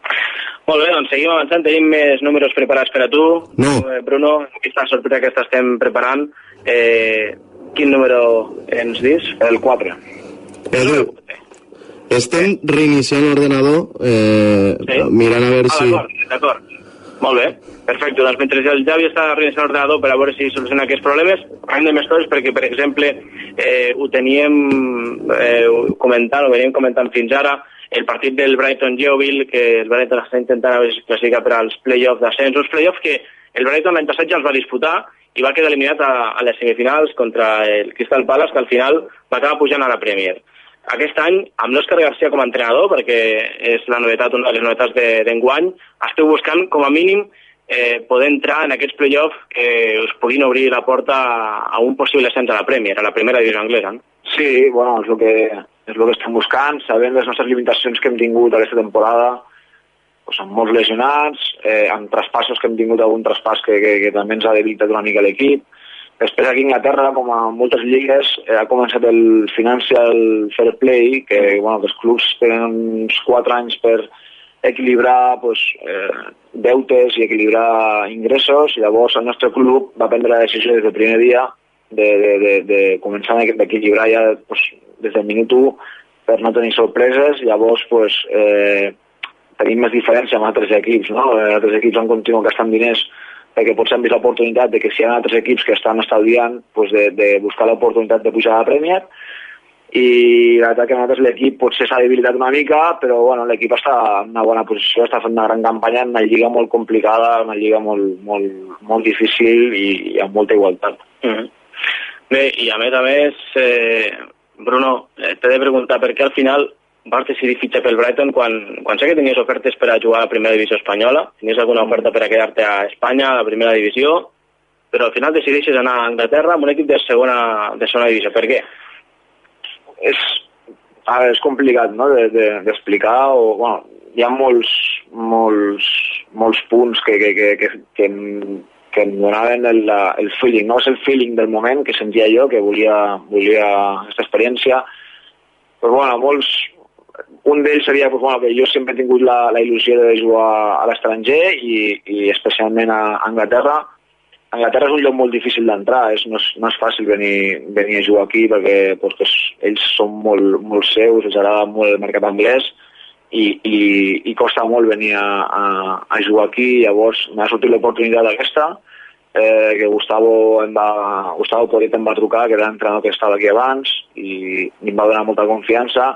Molt bé, doncs seguim avançant, tenim més números preparats per a tu. No. Eh, Bruno, aquesta sorpresa que estem preparant, eh, quin número ens dis? El 4. Edu, estem reiniciant l'ordenador, eh, Sí? mirant a veure ah, si... D'acord. Molt bé, perfecte. Doncs mentre el Javi està reiniciant l'ordenador per a veure si soluciona aquests problemes, parlem de més coses perquè, per exemple, eh, ho teníem eh, comentant, ho veníem comentant fins ara, el partit del Brighton Yeovil, que el Brighton està intentant a veure si es classifica per als play-offs d'ascens, uns play-offs que el Brighton l'any passat ja els va disputar i va quedar eliminat a, a les semifinals contra el Crystal Palace, que al final va acabar pujant a la Premier. Aquest any, amb l'Òscar Garcia com a entrenador, perquè és la novetat, una de les novetats d'enguany, de, esteu buscant, com a mínim, eh, poder entrar en aquests play-offs que us puguin obrir la porta a un possible ascens a la Premier, a la primera divisió anglesa. No? Sí, bueno, és el que, és el que estem buscant, sabent les nostres limitacions que hem tingut aquesta temporada, doncs amb molts lesionats, eh, amb traspassos que hem tingut algun traspàs que, que, que també ens ha debilitat una mica l'equip, Després aquí a Inglaterra, com a moltes lligues, eh, ha començat el Financial Fair Play, que, bueno, que els clubs tenen uns 4 anys per equilibrar pues, eh, deutes i equilibrar ingressos, i llavors el nostre club va prendre la decisió des del primer dia de, de, de, de començar a equilibrar ja pues, des del minut 1 per no tenir sorpreses, llavors pues, eh, tenim més diferència amb altres equips, no? Eh, altres equips han continuat gastant diners perquè potser han vist l'oportunitat de que si hi ha altres equips que estan estalviant pues de, de buscar l'oportunitat de pujar a la Premier i la veritat que nosaltres l'equip potser s'ha debilitat una mica, però bueno, l'equip està en una bona posició, està fent una gran campanya en una lliga molt complicada, una lliga molt, molt, molt difícil i, i amb molta igualtat. Mm -hmm. Bé, i a més a més, eh, Bruno, eh, t'he de preguntar per què al final vas decidir fitxar pel Brighton quan, quan sé que tenies ofertes per a jugar a la primera divisió espanyola, tenies alguna oferta per a quedar-te a Espanya, a la primera divisió, però al final decideixes anar a Anglaterra amb un equip de segona, de segona divisió. Per què? És, a veure, és complicat no? d'explicar, de, de, o, bueno, hi ha molts, molts, molts punts que, que, que, que, que, que em donaven el, el feeling, no és el feeling del moment que sentia jo, que volia, volia aquesta experiència, però bueno, molts, un d'ells seria pues, bueno, que jo sempre he tingut la, la il·lusió de jugar a l'estranger i, i especialment a Anglaterra. Anglaterra és un lloc molt difícil d'entrar, és, no, és, no és fàcil venir, venir a jugar aquí perquè pues, que ells són molt, molt seus, els agrada molt el mercat anglès i, i, i costa molt venir a, a, a jugar aquí, llavors m'ha sortit l'oportunitat aquesta, eh, que Gustavo, em va, Gustavo Poret em va trucar, que era l'entrenador que estava aquí abans, i, i em va donar molta confiança,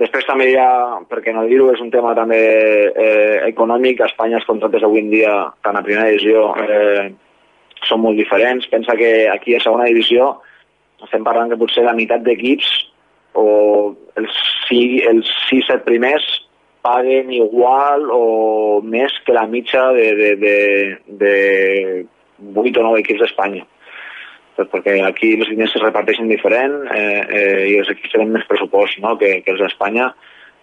Després també hi ha, perquè no dir-ho, és un tema també eh, econòmic. A Espanya els contractes avui en dia, tant a primera divisió, eh, són molt diferents. Pensa que aquí a segona divisió estem parlant que potser la meitat d'equips o els, els 6-7 primers paguen igual o més que la mitja de, de, de, de 8 o 9 equips d'Espanya pues perquè aquí els diners es reparteixen diferent eh, eh, i els equips tenen més pressupost no? que, que els d'Espanya.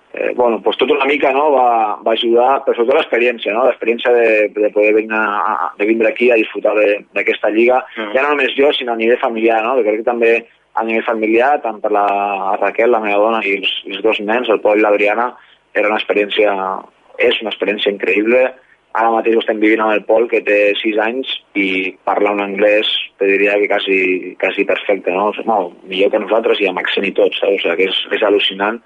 Eh, bueno, pues tot una mica no? va, va ajudar, però sobretot l'experiència, no? l'experiència de, de poder venir a, de vindre aquí a disfrutar d'aquesta lliga, mm. ja no només jo, sinó a nivell familiar, no? crec que també a nivell familiar, tant per la Raquel, la meva dona, i els, els dos nens, el Pol i l'Adriana, era una experiència, és una experiència increïble, Ara mateix ho estem vivint amb el Pol, que té 6 anys, i parla un anglès, te diria que quasi, quasi perfecte, no? no millor que nosaltres i amb accent i tot, saps? O sigui, que és, és al·lucinant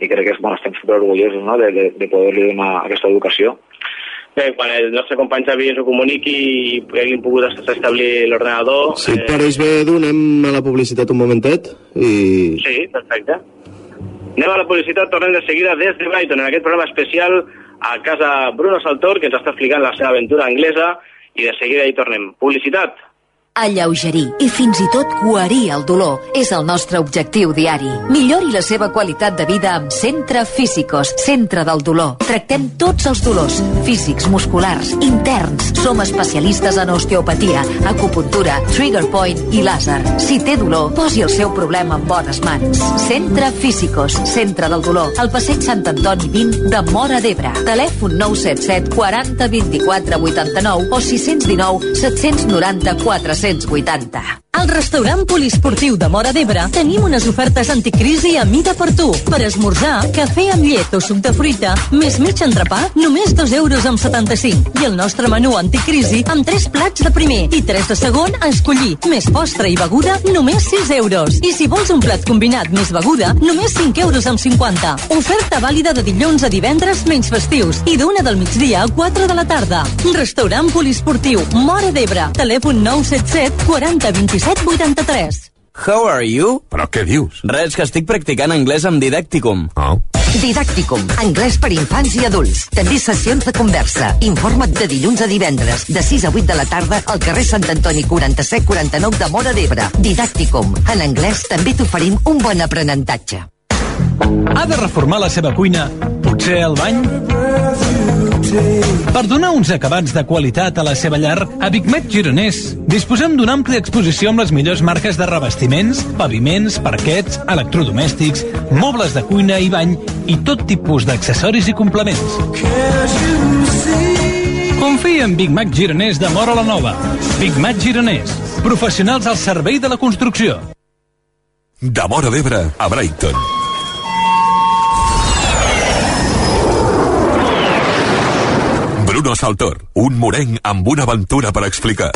i crec que és, bueno, estem super orgullosos no? de, de, de poder-li donar aquesta educació. Bé, quan el nostre company Xavi ens ho comuniqui i haguem pogut establir l'ordenador... Si et pareix bé, donem a la publicitat un momentet i... Sí, perfecte. Anem a la publicitat, tornem de seguida des de Brighton, en aquest programa especial a casa Bruno Saltor, que ens està explicant la seva aventura anglesa, i de seguida hi tornem. Publicitat! Alleugerir i fins i tot guarir el dolor és el nostre objectiu diari. Millori la seva qualitat de vida amb Centre Físicos, Centre del Dolor. Tractem tots els dolors, físics, musculars, interns. Som especialistes en osteopatia, acupuntura, trigger point i làser. Si té dolor, posi el seu problema en bones mans. Centre Físicos, Centre del Dolor. Al passeig Sant Antoni 20 de Mora d'Ebre. Telèfon 977 40 24 89 o 619 790 400 480. Al restaurant poliesportiu de Mora d'Ebre tenim unes ofertes anticrisi a mida per tu. Per esmorzar, cafè amb llet o suc de fruita, més mig entrepà, només 2 euros amb 75. I el nostre menú anticrisi amb 3 plats de primer i 3 de segon a escollir, més postre i beguda, només 6 euros. I si vols un plat combinat més beguda, només 5 euros amb 50. Oferta vàlida de dilluns a divendres menys festius i d'una del migdia a 4 de la tarda. Restaurant poliesportiu Mora d'Ebre. Telèfon 977 40 27 83. How are you? Però què dius? Res, que estic practicant anglès amb Didacticum. Oh. Didàcticum, anglès per infants i adults. També sessions de conversa. Informa't de dilluns a divendres, de 6 a 8 de la tarda, al carrer Sant Antoni 47 49 de Mora d'Ebre. Didàcticum, en anglès també t'oferim un bon aprenentatge. Ha de reformar la seva cuina? Potser el bany? Per donar uns acabats de qualitat a la seva llar, a Bigmet Gironès disposem d'una àmplia exposició amb les millors marques de revestiments, paviments, parquets, electrodomèstics, mobles de cuina i bany i tot tipus d'accessoris i complements. Confia en Big Mac Gironès de Mora la Nova. Big Mac Gironès, professionals al servei de la construcció. De Mora d'Ebre a Brighton. Bruno Saltor, un morenc amb una aventura per explicar.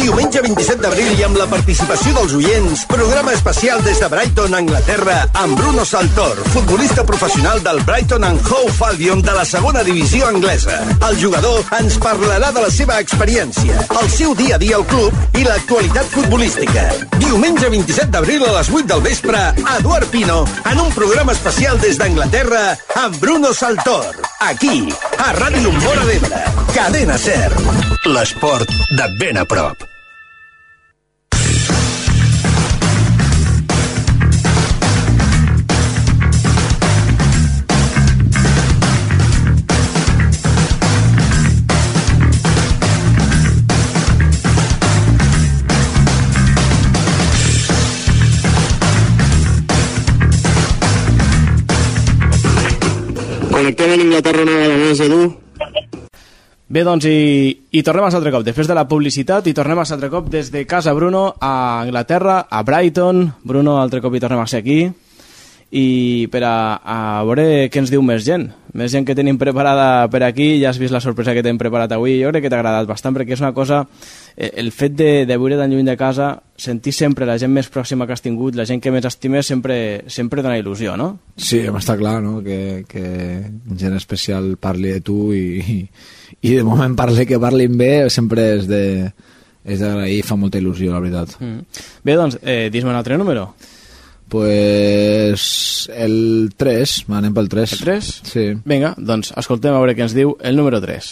Diumenge 27 d'abril i amb la participació dels oients, programa especial des de Brighton, Anglaterra, amb Bruno Saltor, futbolista professional del Brighton and Hove Albion de la segona divisió anglesa. El jugador ens parlarà de la seva experiència, el seu dia a dia al club i l'actualitat futbolística. Diumenge 27 d'abril a les 8 del vespre, Eduard Pino, en un programa especial des d'Anglaterra amb Bruno Saltor. Aquí, a Ràdio Mora d'Ebre. Cadena Ser. L'esport de ben a prop. Connectem en Inglaterra una vegada més, Edu. Bé, doncs, i, i tornem a l'altre cop. Després de la publicitat, i tornem a l'altre cop des de casa Bruno a Anglaterra, a Brighton. Bruno, altre cop hi tornem a ser aquí. I per a, a veure què ens diu més gent. Més gent que tenim preparada per aquí, ja has vist la sorpresa que t'hem preparat avui. Jo crec que t'ha agradat bastant, perquè és una cosa... eh, El fet de, de viure tan lluny de casa, sentir sempre la gent més pròxima que has tingut, la gent que més estimes, sempre, sempre dona il·lusió, no? Sí, està clar, no?, que, que gent especial parli de tu i, i, de moment parli que parlin bé sempre és de és d'agrair i fa molta il·lusió, la veritat. Mm. Bé, doncs, eh, dis-me un altre número. Pues el 3, anem pel 3. El 3? Sí. Vinga, doncs escoltem a veure què ens diu el número 3.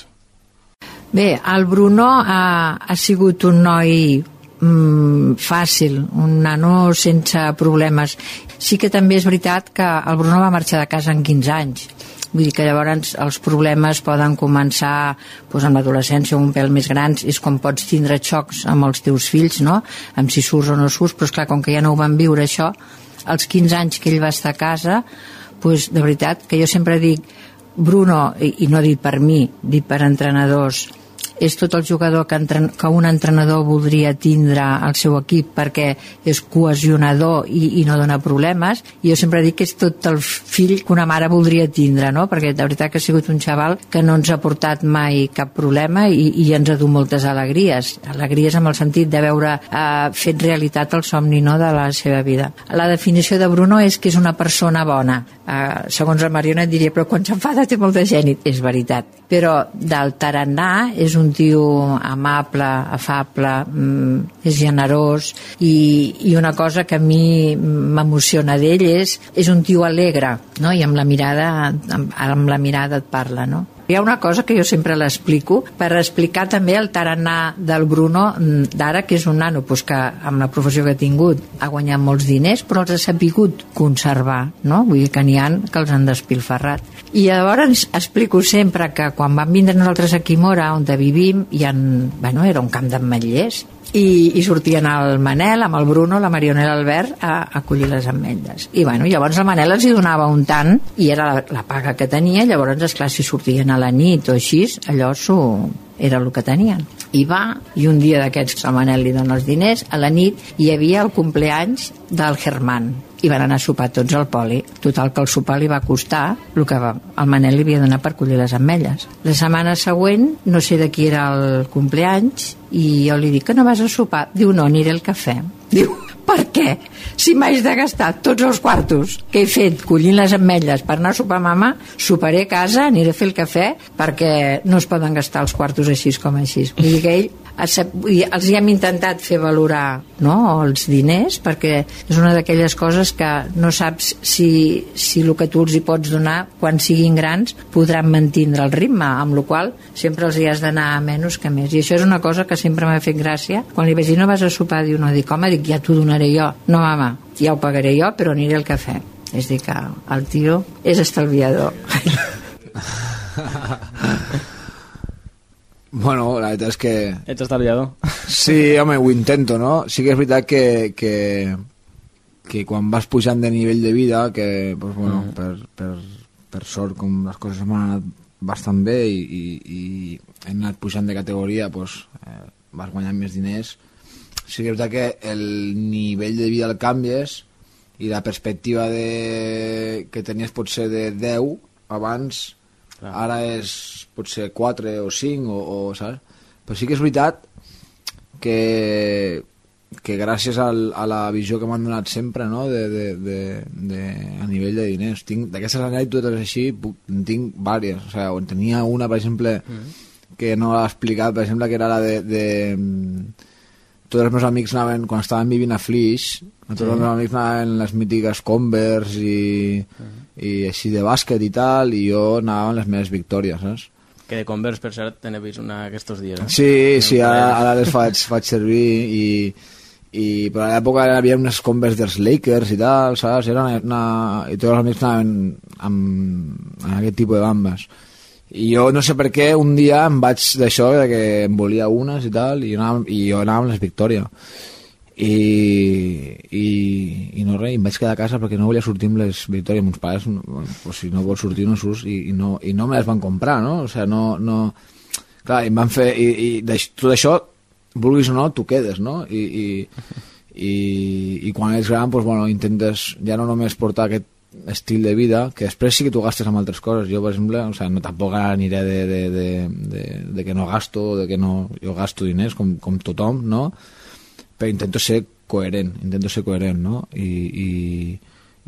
Bé, el Bruno ha, ha sigut un noi mm, fàcil, un nano sense problemes. Sí que també és veritat que el Bruno va marxar de casa en 15 anys. Vull dir que llavors els problemes poden començar doncs, amb l'adolescència un pèl més grans, és com pots tindre xocs amb els teus fills, no? amb si surts o no surts, però esclar, com que ja no ho van viure això, als 15 anys que ell va estar a casa, doncs, de veritat que jo sempre dic Bruno, i, no dit per mi, dit per entrenadors, és tot el jugador que, entren, que un entrenador voldria tindre al seu equip perquè és cohesionador i, i no dona problemes. I jo sempre dic que és tot el fill que una mare voldria tindre no? perquè de veritat que ha sigut un xaval que no ens ha portat mai cap problema i, i ens ha dut moltes alegries. Alegries amb el sentit de veure eh, fet realitat el somni no, de la seva vida. La definició de Bruno és que és una persona bona. Eh, segons la Mariona et diria però quan s'enfada té molt de gènit és veritat. Però del tarannà és un tio amable, afable, mm, és generós i, i una cosa que a mi m'emociona d'ell és, és un tio alegre no? i amb la mirada amb, amb la mirada et parla no? Hi ha una cosa que jo sempre l'explico per explicar també el tarannà del Bruno d'ara, que és un nano pues, que amb la professió que ha tingut ha guanyat molts diners, però els ha sapigut conservar, no? Vull dir que n'hi ha que els han despilferrat. I llavors explico sempre que quan vam vindre nosaltres a Quimora, on vivim, hi ha, bueno, era un camp d'ametllers, i, i sortien el Manel amb el Bruno, la Mariona i l'Albert a, a collir les ametlles. I bueno, llavors el Manel els hi donava un tant i era la, la paga que tenia. Llavors esclar si sortien a la nit o així allò s'ho era el que tenien. I va, i un dia d'aquests el Manel li dona els diners, a la nit hi havia el compleanys del Germán i van anar a sopar tots al poli total que el sopar li va costar el que el Manel li havia donat per collir les ametlles la setmana següent no sé de qui era el compleanys i jo li dic que no vas a sopar diu no, aniré al cafè diu, per què? Si m'haig de gastar tots els quartos que he fet collint les ametlles per anar a sopar a mama, soparé a casa, aniré a fer el cafè, perquè no es poden gastar els quartos així com així. Vull dir que ell els hi hem intentat fer valorar no, els diners perquè és una d'aquelles coses que no saps si, si el que tu els hi pots donar quan siguin grans podran mantindre el ritme amb la qual sempre els hi has d'anar menys que més. I això és una cosa que sempre m'ha fet gràcia. Quan li vaig dir no vas a sopar? Diu no, dic home dic, ja t'ho donaré jo. No mama, ja ho pagaré jo però aniré al cafè. És dir que el tio és estalviador Bueno, la veritat és que... Ets estalviador. Sí, home, ho intento, no? Sí que és veritat que, que, que quan vas pujant de nivell de vida, que, pues, bueno, mm. per, per, per sort, com les coses m'han anat bastant bé i, i, i hem anat pujant de categoria, pues, eh, vas guanyant més diners. Sí que és veritat que el nivell de vida el canvies i la perspectiva de, que tenies potser de 10 abans Clar. Ara és potser 4 o 5 o, o saps? Però sí que és veritat que, que gràcies al, a la visió que m'han donat sempre no? de, de, de, de, a nivell de diners tinc d'aquestes anècdotes així puc, en tinc vàries o sigui, on tenia una per exemple mm. que no l'ha explicat per exemple que era la de, de tots els meus amics anaven, quan estaven vivint a Flix, tots sí. els meus amics anaven les mítiques Converse i, sí. i així de bàsquet i tal, i jo anava amb les meves victòries, saps? Que de Converse, per cert, n'he vist una aquests dies. Eh? Sí, sí, ara, ara les faig, faig servir i, i però a l'època hi havia unes Converse dels Lakers i tal, saps? Era una, una, I tots els amics anaven amb, amb aquest tipus de bambes i jo no sé per què un dia em vaig d'això de que em volia unes i tal i, anava, i jo anava amb les Victòria i, i, i no res, em vaig quedar a casa perquè no volia sortir amb les Victòria meus pares, pues, si no vols sortir no surts i, i, no, i no me les van comprar no? o sigui, no, no clar, em van fer i, i tot això vulguis o no, tu quedes no? I, i, i, i quan ets gran pues, bueno, intentes ja no només portar aquest estil de vida que després sí que tu gastes amb altres coses jo per exemple, o sea, no, tampoc aniré de, de, de, de, de que no gasto de que no, jo gasto diners com, com tothom no? Però intento ser coherent intento ser coherent no? I, i,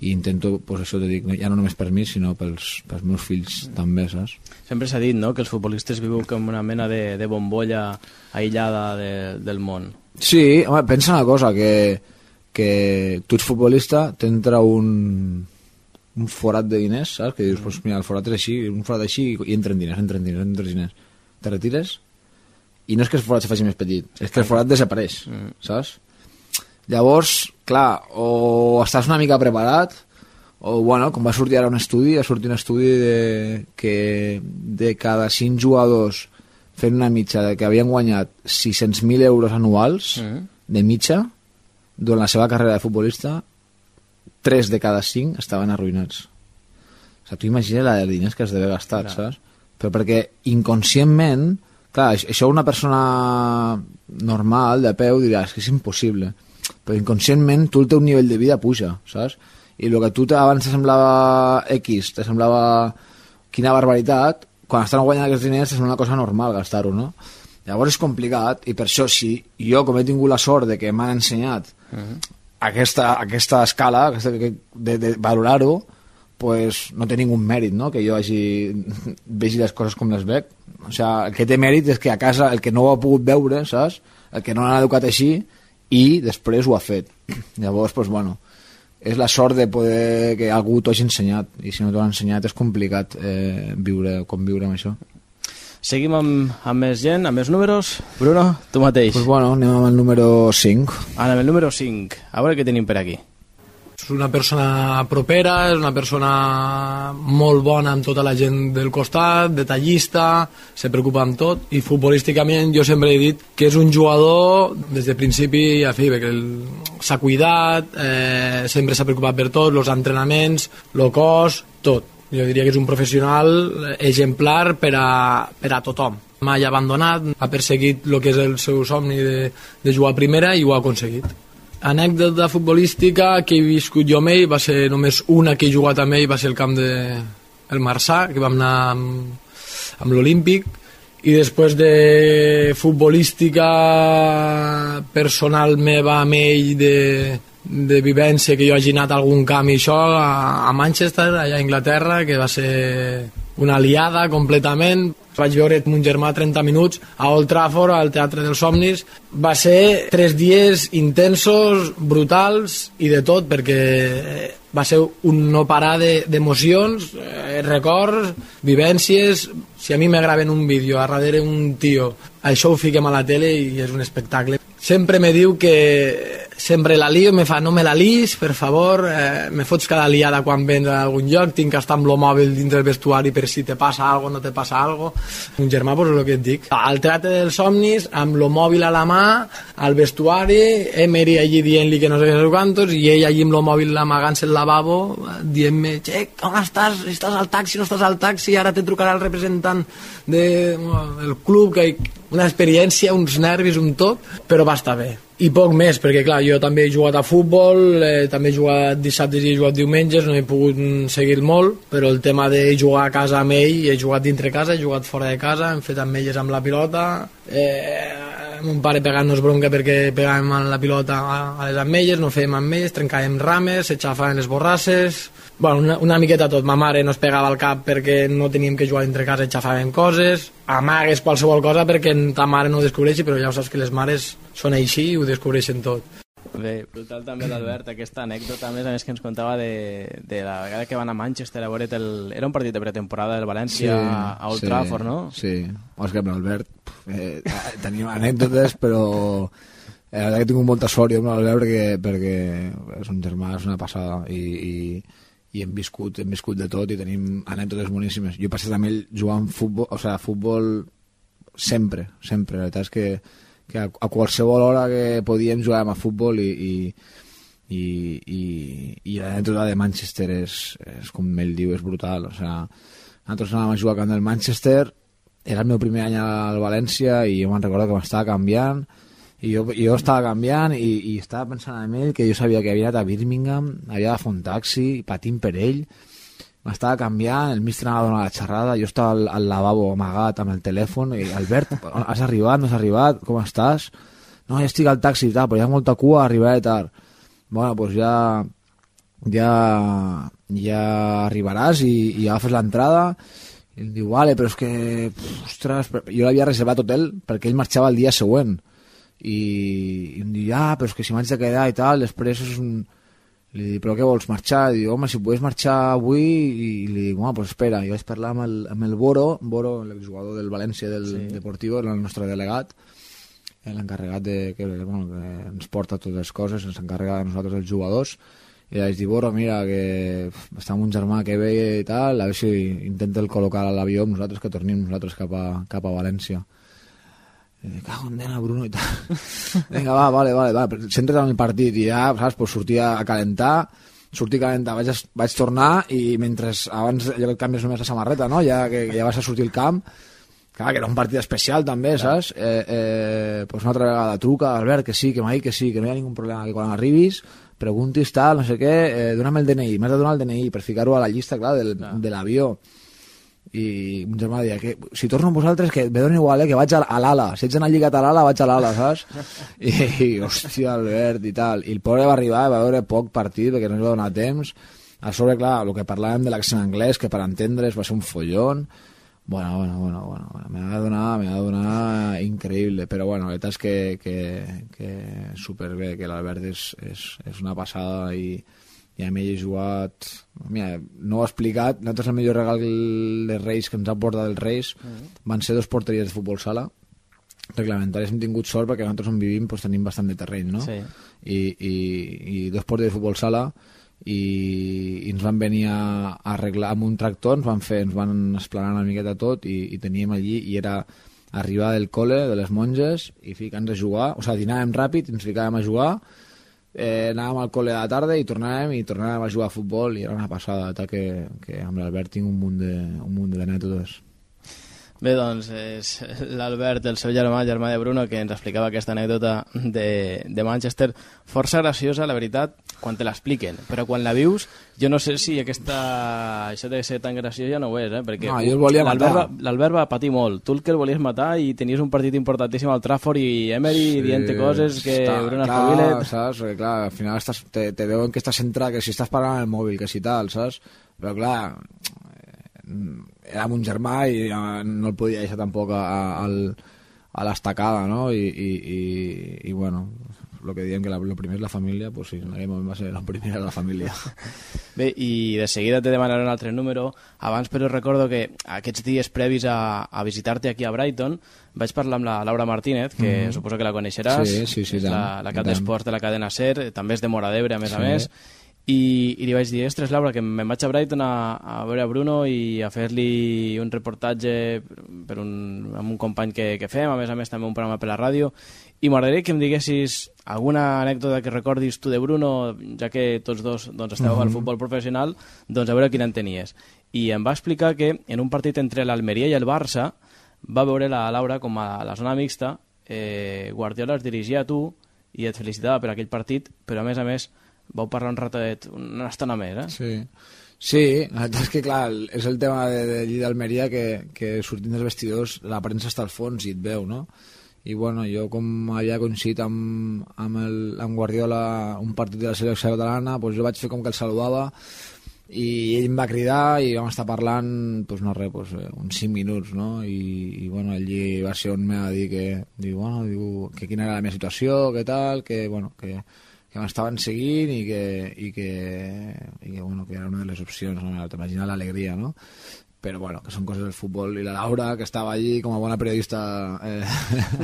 i intento, pues això te dic, ja no només per mi, sinó pels, pels meus fills també, saps? Sempre s'ha dit, no?, que els futbolistes viuen com una mena de, de bombolla aïllada de, del món. Sí, home, pensa una cosa, que que tu ets futbolista, t'entra un, un forat de diners, saps? Que dius, pues, mira, el forat és així, un forat així, i entren diners, entren diners, entren diners. Te retires i no és que el forat se faci més petit, és que el forat desapareix, mm. saps? Llavors, clar, o estàs una mica preparat, o bueno, com va sortir ara un estudi, va sortir un estudi de, que de cada 5 jugadors fent una mitja de que havien guanyat 600.000 euros anuals mm. de mitja durant la seva carrera de futbolista 3 de cada 5 estaven arruïnats o sigui, tu imagina la de diners que es deve gastar, clar. saps? Però perquè inconscientment clar, això una persona normal, de peu, dirà, és que és impossible però inconscientment tu el teu nivell de vida puja, saps? i el que tu abans te semblava X, te semblava quina barbaritat, quan estan guanyant aquests diners és una cosa normal gastar-ho, no? Llavors és complicat i per això si jo com he tingut la sort de que m'han ensenyat uh -huh. aquesta, aquesta escala aquesta, de, de valorar-ho pues no té ningú mèrit no? que jo hagi vegi les coses com les veig o sea, el que té mèrit és que a casa el que no ho ha pogut veure saps? el que no l'han educat així i després ho ha fet llavors pues, bueno, és la sort de poder que algú t'ho hagi ensenyat i si no t'ho ha ensenyat és complicat eh, viure, conviure amb això Seguim amb, amb més gent, amb més números. Bruno, tu mateix. Pues bueno, anem amb el número 5. Anem amb el número 5. A veure què tenim per aquí. És una persona propera, és una persona molt bona amb tota la gent del costat, detallista, se preocupa amb tot, i futbolísticament jo sempre he dit que és un jugador des de principi a fi, perquè s'ha cuidat, eh, sempre s'ha preocupat per tot, els entrenaments, el cos, tot. Jo diria que és un professional exemplar per a, per a tothom. Mai abandonat, ha perseguit el que és el seu somni de, de jugar a primera i ho ha aconseguit anècdota futbolística que he viscut jo amb ell va ser només una que he jugat amb ell va ser el camp de el Marçà que vam anar amb, amb l'Olímpic. I després de futbolística personal meva amb ell de, de vivència que jo hagi anat a algun camp i això a, a Manchester, allà a Anglaterra que va ser una aliada completament vaig veure mon germà 30 minuts a Old Trafford, al Teatre dels Somnis. Va ser tres dies intensos, brutals i de tot, perquè va ser un no parar d'emocions, de, eh, records, vivències... Si a mi m'agraven un vídeo a darrere un tio, això ho fiquem a la tele i és un espectacle. Sempre me diu que sempre la lio, me fa, no me la lis, per favor, eh, me fots cada liada quan vens a algun lloc, tinc que estar amb el mòbil dins del vestuari per si te passa algo no te passa algo. Un germà, pues, el que et dic. Al trate dels somnis, amb el mòbil a la mà, al vestuari, Emery allí dient-li que no sé què quantos, i ell allí amb el mòbil amagant-se al lavabo, dient-me, che, on estàs? Estàs al taxi, no estàs al taxi, ara te trucarà el representant de, club, que una experiència, uns nervis, un tot, però va estar bé. I poc més, perquè clar, jo també he jugat a futbol, eh, també he jugat dissabtes i he jugat diumenges, no he pogut seguir molt, però el tema de jugar a casa amb ell, he jugat dintre casa, he jugat fora de casa, hem fet amb elles amb la pilota, eh, mon pare pegant-nos bronca perquè pegàvem la pilota a les ametlles, no fèiem ametlles, trencàvem rames, s'aixafaven les borrasses, bueno, una, una miqueta tot. Ma mare no es pegava al cap perquè no teníem que jugar entre casa i xafàvem coses. Amagues qualsevol cosa perquè ta mare no ho descobreixi, però ja ho saps que les mares són així i ho descobreixen tot. Bé, brutal també l'Albert, aquesta anècdota, a més a més que ens contava de, de la vegada que van a Manchester a veure el... Era un partit de pretemporada del València sí, a Old sí, Trafford, no? Sí, o és que amb l'Albert eh, tenim anècdotes, però eh, la veritat que tinc molta sort jo amb l'Albert perquè, perquè és un germà, és una passada i, i i hem viscut, hem viscut de tot i tenim anècdotes boníssimes. Jo he passat amb ell jugant futbol, o sigui, futbol sempre, sempre. La veritat és que, que a, a qualsevol hora que podíem jugar a futbol i, i, i, i, i l'anècdota de Manchester és, és, com ell diu, és brutal. O sigui, nosaltres anàvem a jugar camp del Manchester, era el meu primer any al València i jo me'n recordo que m'estava canviant i jo, jo estava canviant i, i estava pensant en ell que jo sabia que havia anat a Birmingham, havia de fer un taxi, patint per ell, m'estava canviant, el mister anava a donar la xerrada, jo estava al, al lavabo amagat amb el telèfon, i Albert, has arribat, no has arribat, com estàs? No, ja estic al taxi tal, però hi ha molta cua, arribaré tard. Bueno, doncs ja, ja, ja arribaràs i, i agafes l'entrada i em diu, vale, però és que, ostres, jo l'havia reservat hotel perquè ell marxava el dia següent i, i em diu, ah, però és que si m'haig de quedar i tal, després és un... Li dic, però què vols, marxar? I diu, home, si pogués marxar avui... I, li dic, home, pues espera. I vaig parlar amb el, amb el Boro, Boro, l'exjugador del València del sí. Deportivo, era el nostre delegat, l'encarregat de, que, bueno, que ens porta totes les coses, ens encarrega de nosaltres els jugadors, i vaig dir, Boro, mira, que està amb un germà que ve i tal, a veure si intenta el col·locar a l'avió amb nosaltres, que tornem nosaltres cap a, cap a València. Dic, cago en nena, Bruno, i tal. Vinga, va, vale, vale, vale. Centra't en el partit i ja, saps, pues sortia a calentar, sortir a calentar, vaig, vaig tornar i mentre abans allò que et canvies només la samarreta, no? Ja que, que ja vas a sortir al camp, clar, que era un partit especial també, saps? Eh, eh, pues una altra vegada truca, Albert, que sí, que m'ha dit que sí, que no hi ha ningú problema, que quan arribis preguntis tal, no sé què, eh, dona'm el DNI, m'has de donar el DNI per ficar-ho a la llista, clar, del, de l'avió i un germà deia que si torno amb vosaltres que me dona igual, eh, que vaig a, l'ala si ets anar lligat a l'ala, vaig a l'ala, saps? I, i hòstia, Albert i tal i el pobre va arribar, va veure poc partit perquè no li va donar temps a sobre, clar, el que parlàvem de l'accent anglès que per entendre's va ser un follón bueno, bueno, bueno, bueno, bueno. me de donar, me de donar increïble, però bueno, la veritat és que, que, que superbé, que l'Albert és, és, és una passada i, i a mi he jugat... Mira, no ho he explicat, nosaltres el millor regal de Reis que ens ha portat els Reis mm -hmm. van ser dos porteries de futbol sala reglamentaris hem tingut sort perquè nosaltres on vivim doncs, tenim bastant de terreny, no? Sí. I, i, i dos porteries de futbol sala i, i ens van venir a, a arreglar amb un tractor, ens van fer, ens van esplanar una miqueta tot i, i teníem allí i era arribar del col·le, de les monges i ficar-nos a jugar, o sigui, dinàvem ràpid i ens ficàvem a jugar eh, anàvem al col·le a la tarda i tornàvem i tornàvem a jugar a futbol i era una passada tal que, que amb l'Albert tinc un munt de, un munt d'anècdotes. Bé, doncs, és l'Albert, el seu germà, germà de Bruno, que ens explicava aquesta anècdota de, de Manchester, força graciosa, la veritat, quan te l'expliquen, però quan la vius, jo no sé si aquesta... això de ser tan graciós ja no ho és, eh? perquè no, jo el volia matar. l'Albert va patir molt, tu el que el volies matar i tenies un partit importantíssim al Trafford i Emery sí, dient coses que està, Bruno espavilet... saps? Perquè, clar, al final estàs, te, te veuen que estàs centrat, que si estàs parlant el mòbil, que si tal, saps? Però clar, era un germà i no el podia deixar tampoc a, a, a l'estacada, no? I, i, i, i bueno, el que diem que la, lo primer és la família, pues sí, en aquell moment va ser la primera la família. Bé, i de seguida te demanaré un altre número. Abans, però, recordo que aquests dies previs a, a visitar-te aquí a Brighton vaig parlar amb la Laura Martínez, que mm -hmm. suposo que la coneixeràs. Sí, sí, sí. És la, la cap d'esports de la cadena SER, també és de Mora d'Ebre, a més sí. a més i, i li vaig dir, ostres, Laura, que me'n vaig a Brighton a, a veure a Bruno i a fer-li un reportatge per un, amb un company que, que fem, a més a més també un programa per la ràdio, i m'agradaria que em diguessis alguna anècdota que recordis tu de Bruno, ja que tots dos doncs, esteu uh -huh. al mhm. futbol professional, doncs a veure quina en tenies. I em va explicar que en un partit entre l'Almeria i el Barça va veure la Laura com a la zona mixta, eh, Guardiola es dirigia a tu i et felicitava per aquell partit, però a més a més vau parlar un ratet, una estona més, eh? Sí. Sí, és que, clar, és el tema de, de d'Almeria que, que sortint dels vestidors la premsa està al fons i et veu, no? I, bueno, jo com havia coincidit amb, amb, el, amb Guardiola un partit de la selecció catalana, doncs jo vaig fer com que el saludava i ell em va cridar i vam estar parlant doncs no res, doncs, uns 5 minuts no? I, i bueno, allí va ser on m'ha dit que, diu, bueno, diu, que quina era la meva situació, que tal, que, bueno, que, que m'estaven seguint i que, i que, i que, bueno, que era una de les opcions, no? t'imagina l'alegria, no? Però bueno, que són coses del futbol i la Laura, que estava allí com a bona periodista eh,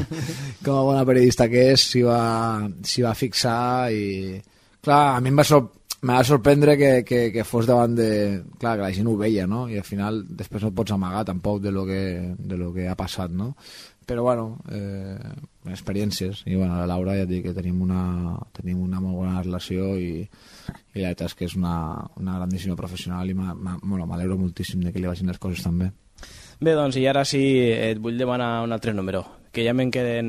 com a bona periodista que és s'hi va, va fixar i clar, a mi em va, sor va sorprendre que, que, que fos davant de... Clar, que la gent ho veia, no? I al final després no et pots amagar tampoc de lo que, de lo que ha passat, no? Però bueno, eh, experiències i bueno, la Laura ja et dic que tenim una, tenim una molt bona relació i, i la veritat és que és una, una grandíssima professional i m'alegro bueno, moltíssim de que li vagin les coses també Bé, doncs i ara sí et vull demanar un altre número que ja me'n queden,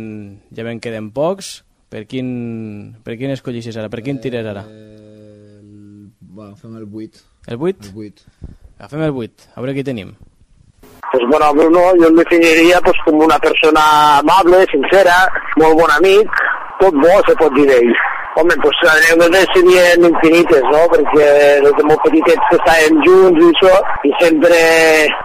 ja me'n queden pocs per quin, per quin escollissis ara? Per quin tires ara? Eh, el, bueno, fem el 8 El 8? El 8 Agafem el 8, a veure què tenim pues bueno, Bruno yo me definiria pues, com una persona amable, sincera, molt bon amic, tot bo se pot dir d'ell. Home, doncs les anècdotes serien infinites, no? Perquè des de molt petitets estàvem junts i això, i sempre,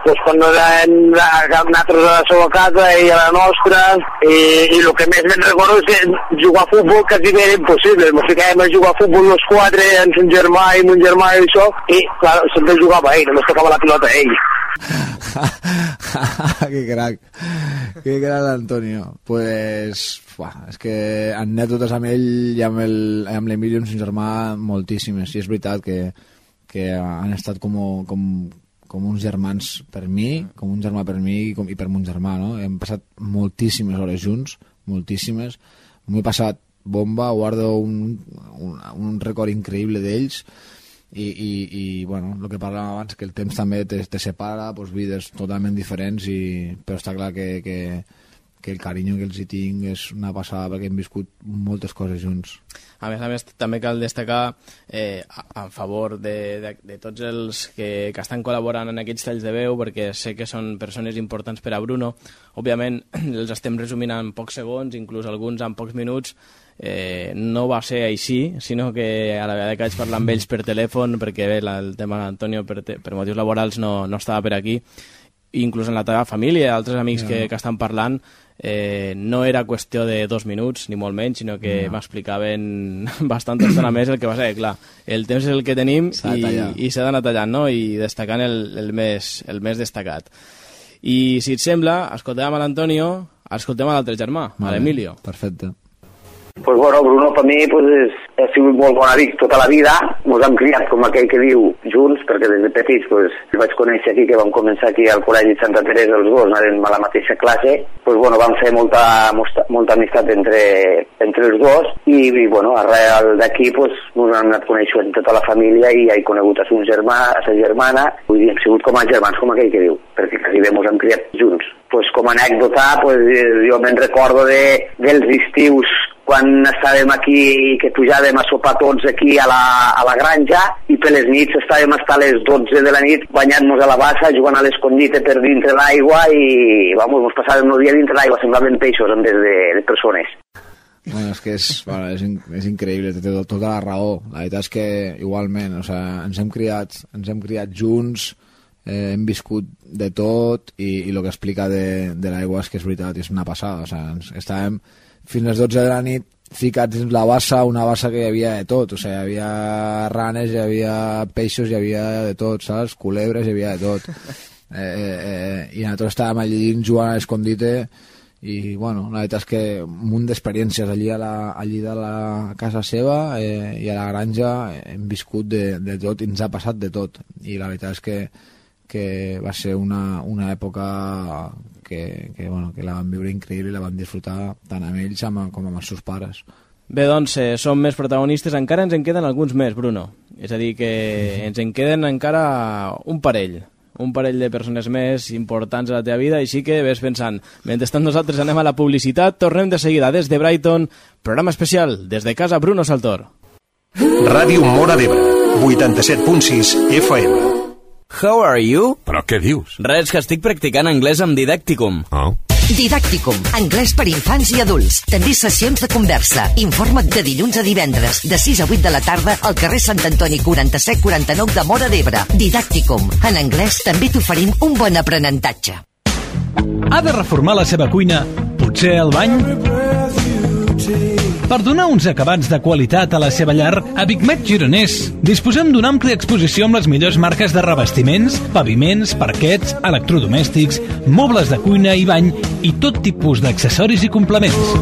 doncs quan eren nosaltres a la seva casa i a la nostra, i, i el que més me'n recordo és que jugar a futbol quasi bé era impossible. Ens ficàvem a jugar a futbol els quatre, amb son germà i mon germà i això, i clar, sempre jugava ell, només tocava la pilota ell. que crac, que crac l'Antonio. Pues, fuà, és que anècdotes amb ell i amb el- amb l'Emilio, amb son germà, moltíssimes. I és veritat que, que han estat com, com, com uns germans per mi, com un germà per mi i, com, i per mon germà, no? Hem passat moltíssimes hores junts, moltíssimes. M'ho he passat bomba, guardo un, un, un record increïble d'ells i, i, i bueno, el que parlàvem abans que el temps també te, te separa doncs, vides totalment diferents i, però està clar que, que, que el carinyo que els hi tinc és una passada perquè hem viscut moltes coses junts A més a més, també cal destacar eh, a favor de, de, de tots els que, que estan col·laborant en aquests talls de veu, perquè sé que són persones importants per a Bruno. Òbviament, els estem resumint en pocs segons, inclús alguns en pocs minuts. Eh, no va ser així, sinó que a la vegada que vaig parlar amb ells per telèfon, perquè bé, la, el tema d'Antonio per, te, per motius laborals no, no estava per aquí, inclús en la teva família, altres amics Ja. que, que estan parlant, eh, no era qüestió de dos minuts, ni molt menys, sinó que No. m'explicaven bastanta estona més el que va ser, clar, el temps és el que tenim i, i s'ha d'anar tallant, no?, i destacant el, el, més, el més destacat. I si et sembla, escoltem a l'Antonio, escoltem a l'altre germà, a l'Emilio. Perfecte. Pues bueno, Bruno per mi pues, és, ha sigut molt bon amic tota la vida, ens hem criat com aquell que diu junts, perquè des de petits pues, el vaig conèixer aquí, que vam començar aquí al Col·legi Santa Teresa els dos, anàvem a la mateixa classe, pues, bueno, vam fer molta, molta, molta amistat entre, entre els dos i, i bueno, arrel d'aquí pues, ens hem anat coneixent tota la família i he conegut a son germà, a sa germana, vull dir, hem sigut com a germans, com aquell que diu, perquè quasi bé ens hem criat junts. Pues, com a anècdota, pues, jo me'n recordo de, dels estius quan estàvem aquí que pujàvem a sopar tots aquí a la, a la granja i per les nits estàvem hasta les 12 de la nit banyant-nos a la bassa, jugant a l'escondite per dintre l'aigua i vamos, ens passàvem el dia dintre l'aigua, semblaven peixos en vez de, de persones. Bueno, és que és, bueno, és, in, és increïble, té tot- tota la raó. La veritat és que igualment, o sea, ens hem criat, ens hem criat junts, eh, hem viscut de tot i, i el que explica de, de l'aigua és que és veritat, és una passada. O sea, ens, estàvem fins les 12 de la nit ficats dins la bassa, una bassa que hi havia de tot, o sigui, hi havia ranes, hi havia peixos, hi havia de tot, saps? Culebres, hi havia de tot. Eh, eh, eh, I nosaltres estàvem allí dins jugant a l'escondite i bueno, la veritat és que un munt d'experiències allí, a la, allí de la casa seva eh, i a la granja hem viscut de, de tot i ens ha passat de tot i la veritat és que, que va ser una, una època que, que, bueno, que la vam viure increïble i la vam disfrutar tant amb ells amb, com amb els seus pares Bé, doncs, eh, som més protagonistes, encara ens en queden alguns més, Bruno. És a dir, que ens en queden encara un parell, un parell de persones més importants a la teva vida, així que ves pensant. Mentrestant nosaltres anem a la publicitat, tornem de seguida des de Brighton, programa especial, des de casa Bruno Saltor. Ràdio Mora d'Ebre, 87.6 FM. How are you? Però què dius? Res, que estic practicant anglès amb Didacticum. Oh. Didàcticum, anglès per infants i adults. També sessions de conversa. Informa't de dilluns a divendres, de 6 a 8 de la tarda, al carrer Sant Antoni 4749 de Mora d'Ebre. Didàcticum. En anglès també t'oferim un bon aprenentatge. Ha de reformar la seva cuina? Potser el bany? Per donar uns acabats de qualitat a la seva llar, a Bigmet Gironès disposem d'una àmplia exposició amb les millors marques de revestiments, paviments, parquets, electrodomèstics, mobles de cuina i bany i tot tipus d'accessoris i complements.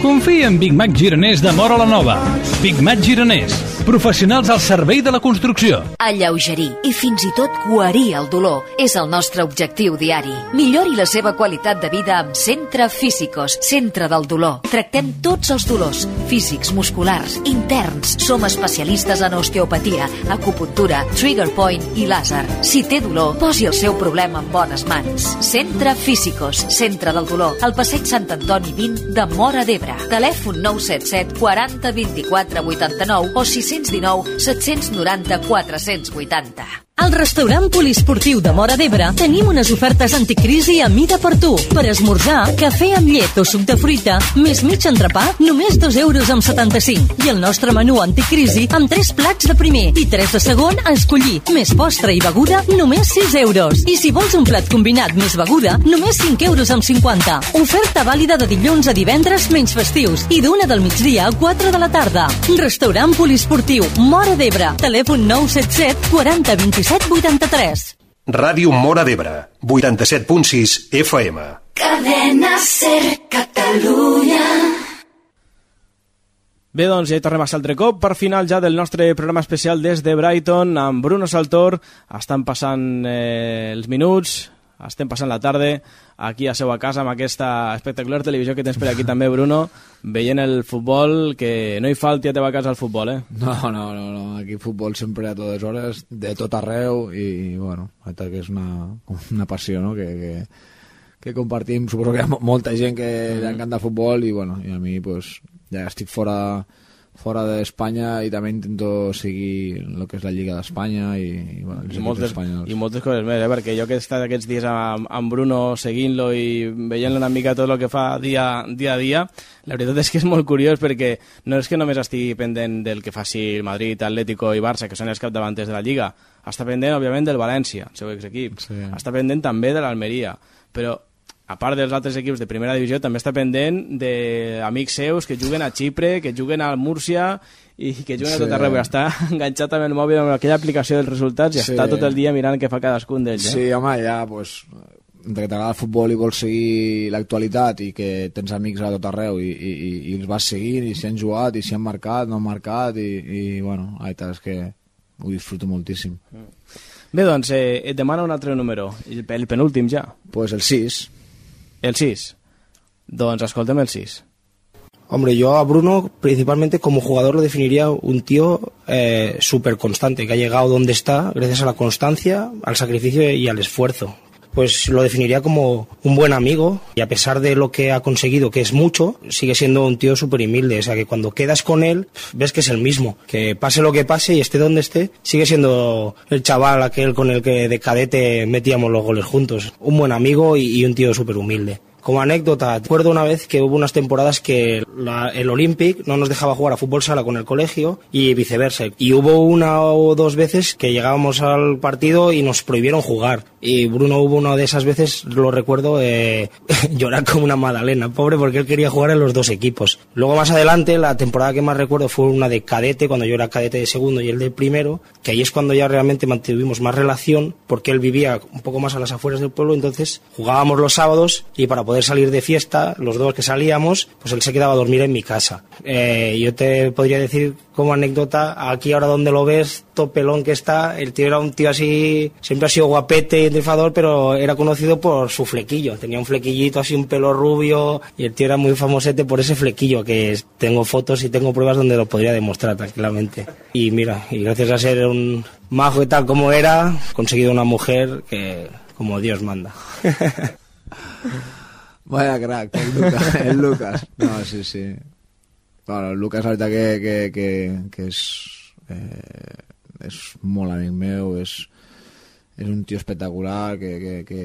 Confia en Big Mac Gironès de Mora la Nova. Big Mac Gironès, professionals al servei de la construcció. Alleugerir i fins i tot guarir el dolor és el nostre objectiu diari. Millori la seva qualitat de vida amb Centre Físicos, Centre del Dolor. Tractem tots els dolors, físics, musculars, interns. Som especialistes en osteopatia, acupuntura, trigger point i làser. Si té dolor, posi el seu problema en bones mans. Centre Físicos, Centre del Dolor, al passeig Sant Antoni 20 de Mora d'Ebre. Telèfon 977 40 24 89 o 619 790 480. Al restaurant poliesportiu de Mora d'Ebre tenim unes ofertes anticrisi a mida per tu. Per esmorzar, cafè amb llet o suc de fruita, més mig entrepà, només 2 euros amb 75. I el nostre menú anticrisi amb 3 plats de primer i 3 de segon a escollir, més postre i beguda, només 6 euros. I si vols un plat combinat més beguda, només 5 euros amb 50. Oferta vàlida de dilluns a divendres menys festius i d'una del migdia a 4 de la tarda. Restaurant poliesportiu Mora d'Ebre. Telèfon 977 40 27 83. Ràdio Mora d'Ebre, 87.6 FM. Cadena Ser Catalunya. Bé, doncs ja hi tornem a ser altre cop per final ja del nostre programa especial des de Brighton amb Bruno Saltor. Estan passant eh, els minuts, estem passant la tarda aquí a seu a casa amb aquesta espectacular televisió que tens per aquí també, Bruno, veient el futbol, que no hi falti a teva casa el futbol, eh? No, no, no, no. aquí futbol sempre a totes hores, de tot arreu, i, bueno, que és una, una passió, no?, que, que, que compartim. Suposo que hi ha molta gent que mm. li encanta el futbol, i bueno, i a mi, pues, ja estic fora fora d'Espanya i també intento seguir el que és la Lliga d'Espanya i, i, bueno, els I moltes, espanyols. I moltes coses més, eh? perquè jo que he estat aquests dies amb, amb Bruno seguint-lo i veient una mica tot el que fa dia, dia a dia, la veritat és que és molt curiós perquè no és que només estigui pendent del que faci el Madrid, Atlético i Barça, que són els capdavanters de la Lliga, està pendent, òbviament, del València, el seu exequip, sí. està pendent també de l'Almeria, però a part dels altres equips de primera divisió, també està pendent d'amics seus que juguen a Xipre, que juguen al Múrcia i que juguen sí. a tot arreu. Està enganxat amb el mòbil amb aquella aplicació dels resultats i sí. està tot el dia mirant què fa cadascun d'ells. Eh? Sí, home, ja, pues, entre que t'agrada el futbol i vols seguir l'actualitat i que tens amics a tot arreu i, i, i, i els vas seguint i si han jugat i si han marcat, no han marcat i, i bueno, la veritat és que ho disfruto moltíssim. Bé, doncs, eh, et demano un altre número, el penúltim ja. Pues el 6. El 6. Doncs escoltem el 6. Hombre, yo a Bruno principalmente como jugador lo definiría un tío eh, súper constante, que ha llegado donde está gracias a la constancia, al sacrificio y al esfuerzo. Pues lo definiría como un buen amigo y a pesar de lo que ha conseguido, que es mucho, sigue siendo un tío súper humilde. O sea que cuando quedas con él, ves que es el mismo. Que pase lo que pase y esté donde esté, sigue siendo el chaval aquel con el que de cadete metíamos los goles juntos. Un buen amigo y, un tío súper humilde. Como anécdota, recuerdo una vez que hubo unas temporadas que el Olympic no nos dejaba jugar a fútbol sala con el colegio y viceversa. Y hubo una o dos veces que llegábamos al partido y nos prohibieron jugar. Y Bruno hubo una de esas veces, lo recuerdo, eh, llorar como una magdalena, pobre, porque él quería jugar en los dos equipos. Luego más adelante, la temporada que más recuerdo fue una de cadete, cuando yo era cadete de segundo y él de primero, que ahí es cuando ya realmente mantuvimos más relación, porque él vivía un poco más a las afueras del pueblo, entonces jugábamos los sábados y para poder salir de fiesta, los dos que salíamos, pues él se quedaba a dormir en mi casa. Eh, yo te podría decir como anécdota, aquí ahora donde lo ves, topelón que está, el tío era un tío así, siempre ha sido guapete y trifador, pero era conocido por su flequillo. Tenía un flequillito así, un pelo rubio, y el tío era muy famosete por ese flequillo, que es- tengo fotos y tengo pruebas donde lo podría demostrar tranquilamente. Y mira, y gracias a ser un majo y tal como era, he conseguido una mujer que como Dios manda. Vaya crack, el Lucas. El Lucas. No, sí, sí. Bueno, Lucas, la veritat que, que, que, és, eh, és molt amic meu, és, és un tio espectacular, que, que, que,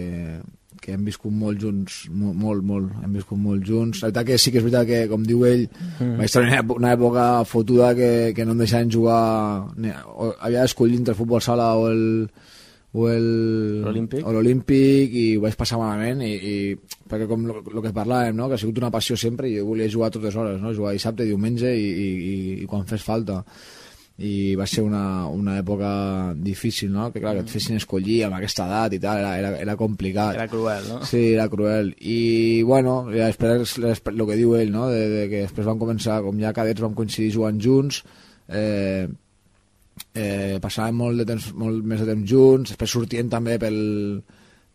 que hem viscut molt junts, molt, molt, molt, hem viscut molt junts. La veritat que sí que és veritat que, com diu ell, Mm. vaig una èpo- una època fotuda que, que no em deixaven jugar, ni- o havia d'escollir entre el futbol sala o el, o L'Olímpic. i ho vaig passar malament i, i perquè com el que parlàvem no? que ha sigut una passió sempre i jo volia jugar totes hores no? jugar dissabte, diumenge i, i, i quan fes falta i va ser una, una època difícil, no? que clar, que et fessin escollir amb aquesta edat i tal, era, era, era complicat Era cruel, no? Sí, era cruel. I, bueno, ja després, el que diu ell, no? de, de que després van començar, com ja cadets vam coincidir jugant junts, eh, eh, passàvem molt, de temps, molt més de temps junts, després sortien també pel,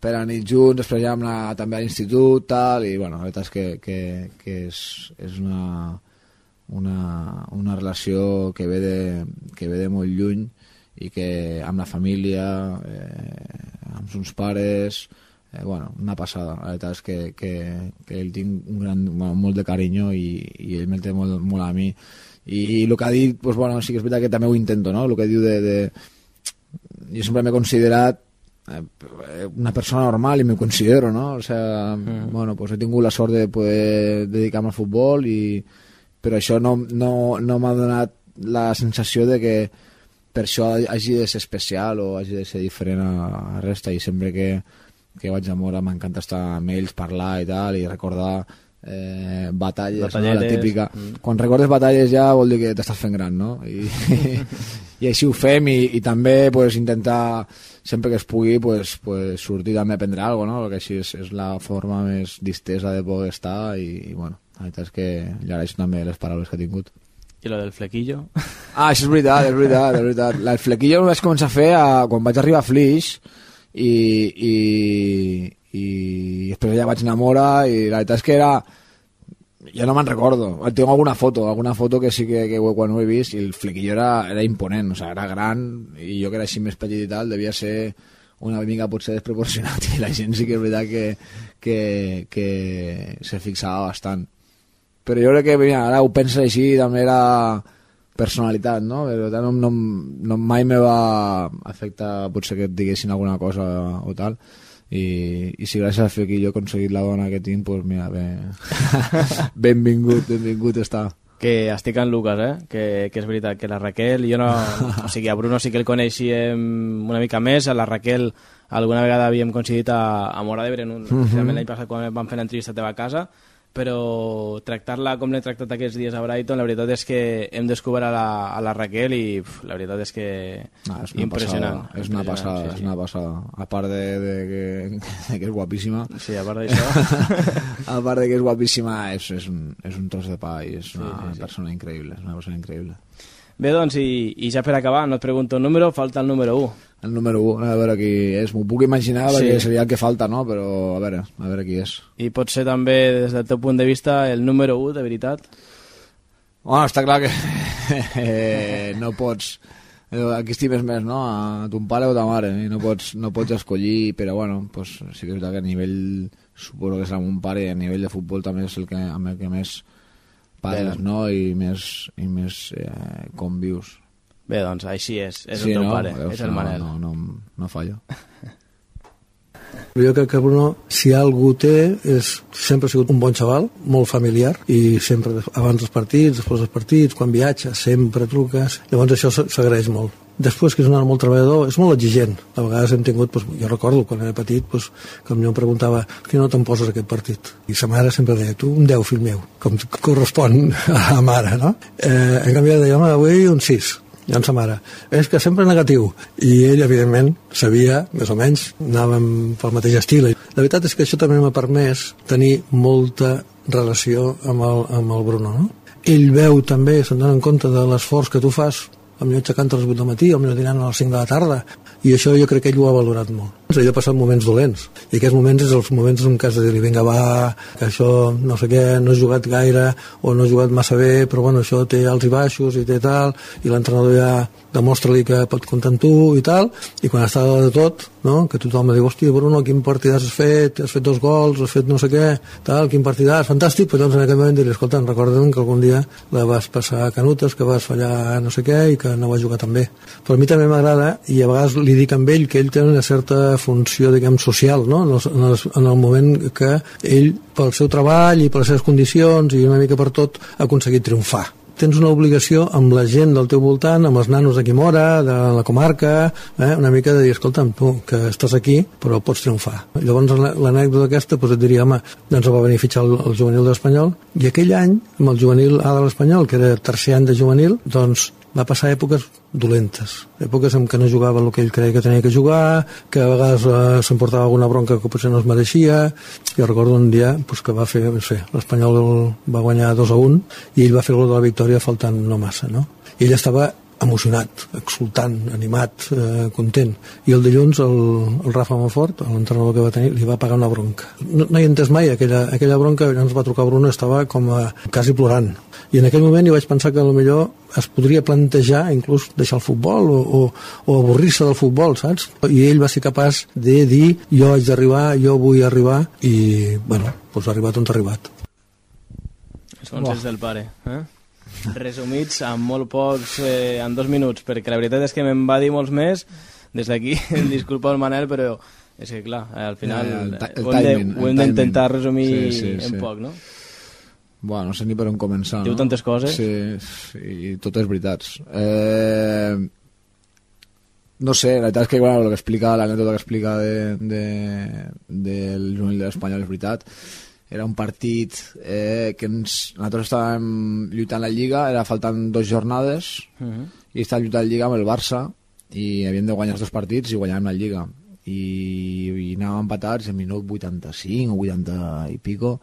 per la nit junts, després ja vam anar també a l'institut, tal, i bueno, la veritat és que, que, que és, és una, una, una relació que ve, de, que ve de molt lluny i que amb la família, eh, amb uns pares, eh, bueno, una passada. La veritat és que, que, que ell tinc un gran, bueno, molt de carinyo i, i ell me'l té molt, molt a mi. I, i el que ha dit, pues, bueno, sí que és veritat que també ho intento, no? El que diu de, de, jo sempre m'he considerat eh, una persona normal i me considero, ¿no? O sea, mm. bueno, pues he tingut la sort de poder dedicar-me al futbol i però això no, no, no m'ha donat la sensació de que per això hagi de ser especial o hagi de ser diferent a, a resta i sempre que, que vaig a Mora m'encanta estar amb ells, parlar i tal i recordar eh, batalles, no? la típica. Mm. Quan recordes batalles ja vol dir que t'estàs fent gran, no? I, i així ho fem i, i també pues, intentar sempre que es pugui pues, pues, sortir també a aprendre alguna cosa, no? perquè així és, és la forma més distesa de poder estar i, i bueno, la veritat és que li agraeixo també les paraules que ha tingut. I lo del flequillo? Ah, això és veritat, és veritat, és veritat. El flequillo el vaig començar a fer a, quan vaig arribar a Flix i, i, i després ja vaig enamorar i la veritat és que era ja no me'n recordo, tinc alguna foto alguna foto que sí que, que quan ho he vist i el flequillo era, era imponent, o sigui, era gran i jo que era així més petit i tal devia ser una mica potser desproporcionat i la gent sí que és veritat que, que, que se fixava bastant però jo crec que mira, ara ho penso així també era personalitat, no? Però no, no, no mai me va afectar potser que et diguessin alguna cosa o tal i, i si gràcies a fer que jo he aconseguit la dona que tinc, doncs mira, ben, benvingut, benvingut està. Que estic en Lucas, eh? Que, que és veritat, que la Raquel, jo no... O sigui, a Bruno sí que el coneixíem una mica més, a la Raquel alguna vegada havíem coincidit a, a Mora d'Ebre, un, uh -huh. l'any passat quan vam fer l'entrevista a teva casa, però tractar-la com l'he tractat aquests dies a Brighton, la veritat és que hem descobert a la, a la Raquel i uf, la veritat és que ah, és impressionant. Passada, és una passada, sí, sí. és una passada. A part de, de, que, de que és guapíssima. Sí, a part d'això. a part de que és guapíssima, és, és, un, és un tros de pa i és una sí, sí, persona increïble, és una persona increïble. Bé, doncs, i, i ja per acabar, no et pregunto el número, falta el número 1. El número 1, a veure qui és. M'ho puc imaginar sí. perquè seria el que falta, no? Però a veure, a veure qui és. I pot ser també, des del teu punt de vista, el número 1, de veritat? Bueno, està clar que eh, no pots... Eh, aquí estimes més, no? A ton pare o ta mare, i no pots, no pots escollir, però bueno, pues, sí que és veritat que a nivell, suposo que serà un pare, a nivell de futbol també és el que, amb el que més pares, no? I més, i més eh, com vius. Bé, doncs així és, és sí, el teu no? pare, Veus, és el Manel. No, no, no, no fallo. Jo crec que Bruno, si algú té, és, sempre ha sigut un bon xaval, molt familiar, i sempre abans dels partits, després dels partits, quan viatja, sempre truques. Llavors això s'agraeix molt. Després, que és un home molt treballador, és molt exigent. A vegades hem tingut, doncs, jo recordo, quan era petit, doncs, que em preguntava que no te'n poses aquest partit. I sa mare sempre deia, tu un 10, fill meu, com correspon a la mare, no? Eh, en canvi, deia, home, avui un 6 i en sa mare, és que sempre negatiu. I ell, evidentment, sabia, més o menys, anàvem pel mateix estil. La veritat és que això també m'ha permès tenir molta relació amb el, amb el Bruno, no? Ell veu també, se'n dona compte de l'esforç que tu fas millor aixecant a les 8 del matí, millor dinant a les 5 de la tarda, i això jo crec que ell ho ha valorat molt. Ell ha passat moments dolents, i aquests moments és els moments en has de dir-li, vinga, va, que això no sé què, no has jugat gaire, o no has jugat massa bé, però bueno, això té alts i baixos i té tal, i l'entrenador ja demostra-li que pot comptar amb tu i tal, i quan està de tot, no? que tothom diu, hòstia, Bruno, quin partidàs has fet? Has fet dos gols, has fet no sé què, tal, quin partidàs, fantàstic, però doncs en aquell moment dir-li, escolta, recorda'm que algun dia la vas passar a canutes, que vas fallar no sé què i que no vas jugar tan bé. Però a mi també m'agrada, i a vegades li dic amb ell que ell té una certa funció, diguem, social, no? en, el, en, en el moment que ell, pel seu treball i per les seves condicions i una mica per tot, ha aconseguit triomfar tens una obligació amb la gent del teu voltant, amb els nanos d'aquí Mora, de la comarca, eh, una mica de dir, escolta'm, tu, que estàs aquí, però pots triomfar. Llavors l'anècdota aquesta doncs et diria, home, doncs va venir a fitxar el, el juvenil de l'Espanyol, i aquell any, amb el juvenil A de l'Espanyol, que era tercer any de juvenil, doncs va passar èpoques dolentes, èpoques en què no jugava el que ell creia que tenia que jugar, que a vegades eh, s'emportava alguna bronca que potser no es mereixia. Jo recordo un dia pues, que va fer, no sé, l'Espanyol va guanyar 2 a 1 i ell va fer el de la victòria faltant no massa, no? I ell estava emocionat, exultant, animat, eh, content. I el dilluns el, el Rafa Monfort, l'entrenador que va tenir, li va pagar una bronca. No, no hi entès mai aquella, aquella bronca, ens va trucar Bruno, estava com a, quasi plorant i en aquell moment hi vaig pensar que millor es podria plantejar inclús deixar el futbol o, o, o avorrir-se del futbol, saps? I ell va ser capaç de dir jo haig d'arribar, jo vull arribar i, bueno, doncs ha arribat on ha arribat. Els consells del pare, eh? Resumits en molt pocs, eh, en dos minuts, perquè la veritat és que me'n va dir molts més, des d'aquí, disculpa el Manel, però és que clar, al final Ja, el ti- el ho hem de- timing, ho el hem d'intentar resumir Sí, sí, en sí. poc, no? Bueno, no sé ni per on començar. Diu no? tantes coses. Sí, i totes veritats. Eh, no sé, la veritat és que bueno, el que explica, l'anècdota que explica de, de, del juvenil de l'Espanyol és veritat. Era un partit eh, que ens, nosaltres estàvem lluitant la Lliga, era faltant dues jornades, Mhm. i estàvem lluitant la Lliga amb el Barça, i havíem de guanyar els dos partits i guanyàvem la Lliga. I, i anàvem empatats en minut 85 o 80 i pico,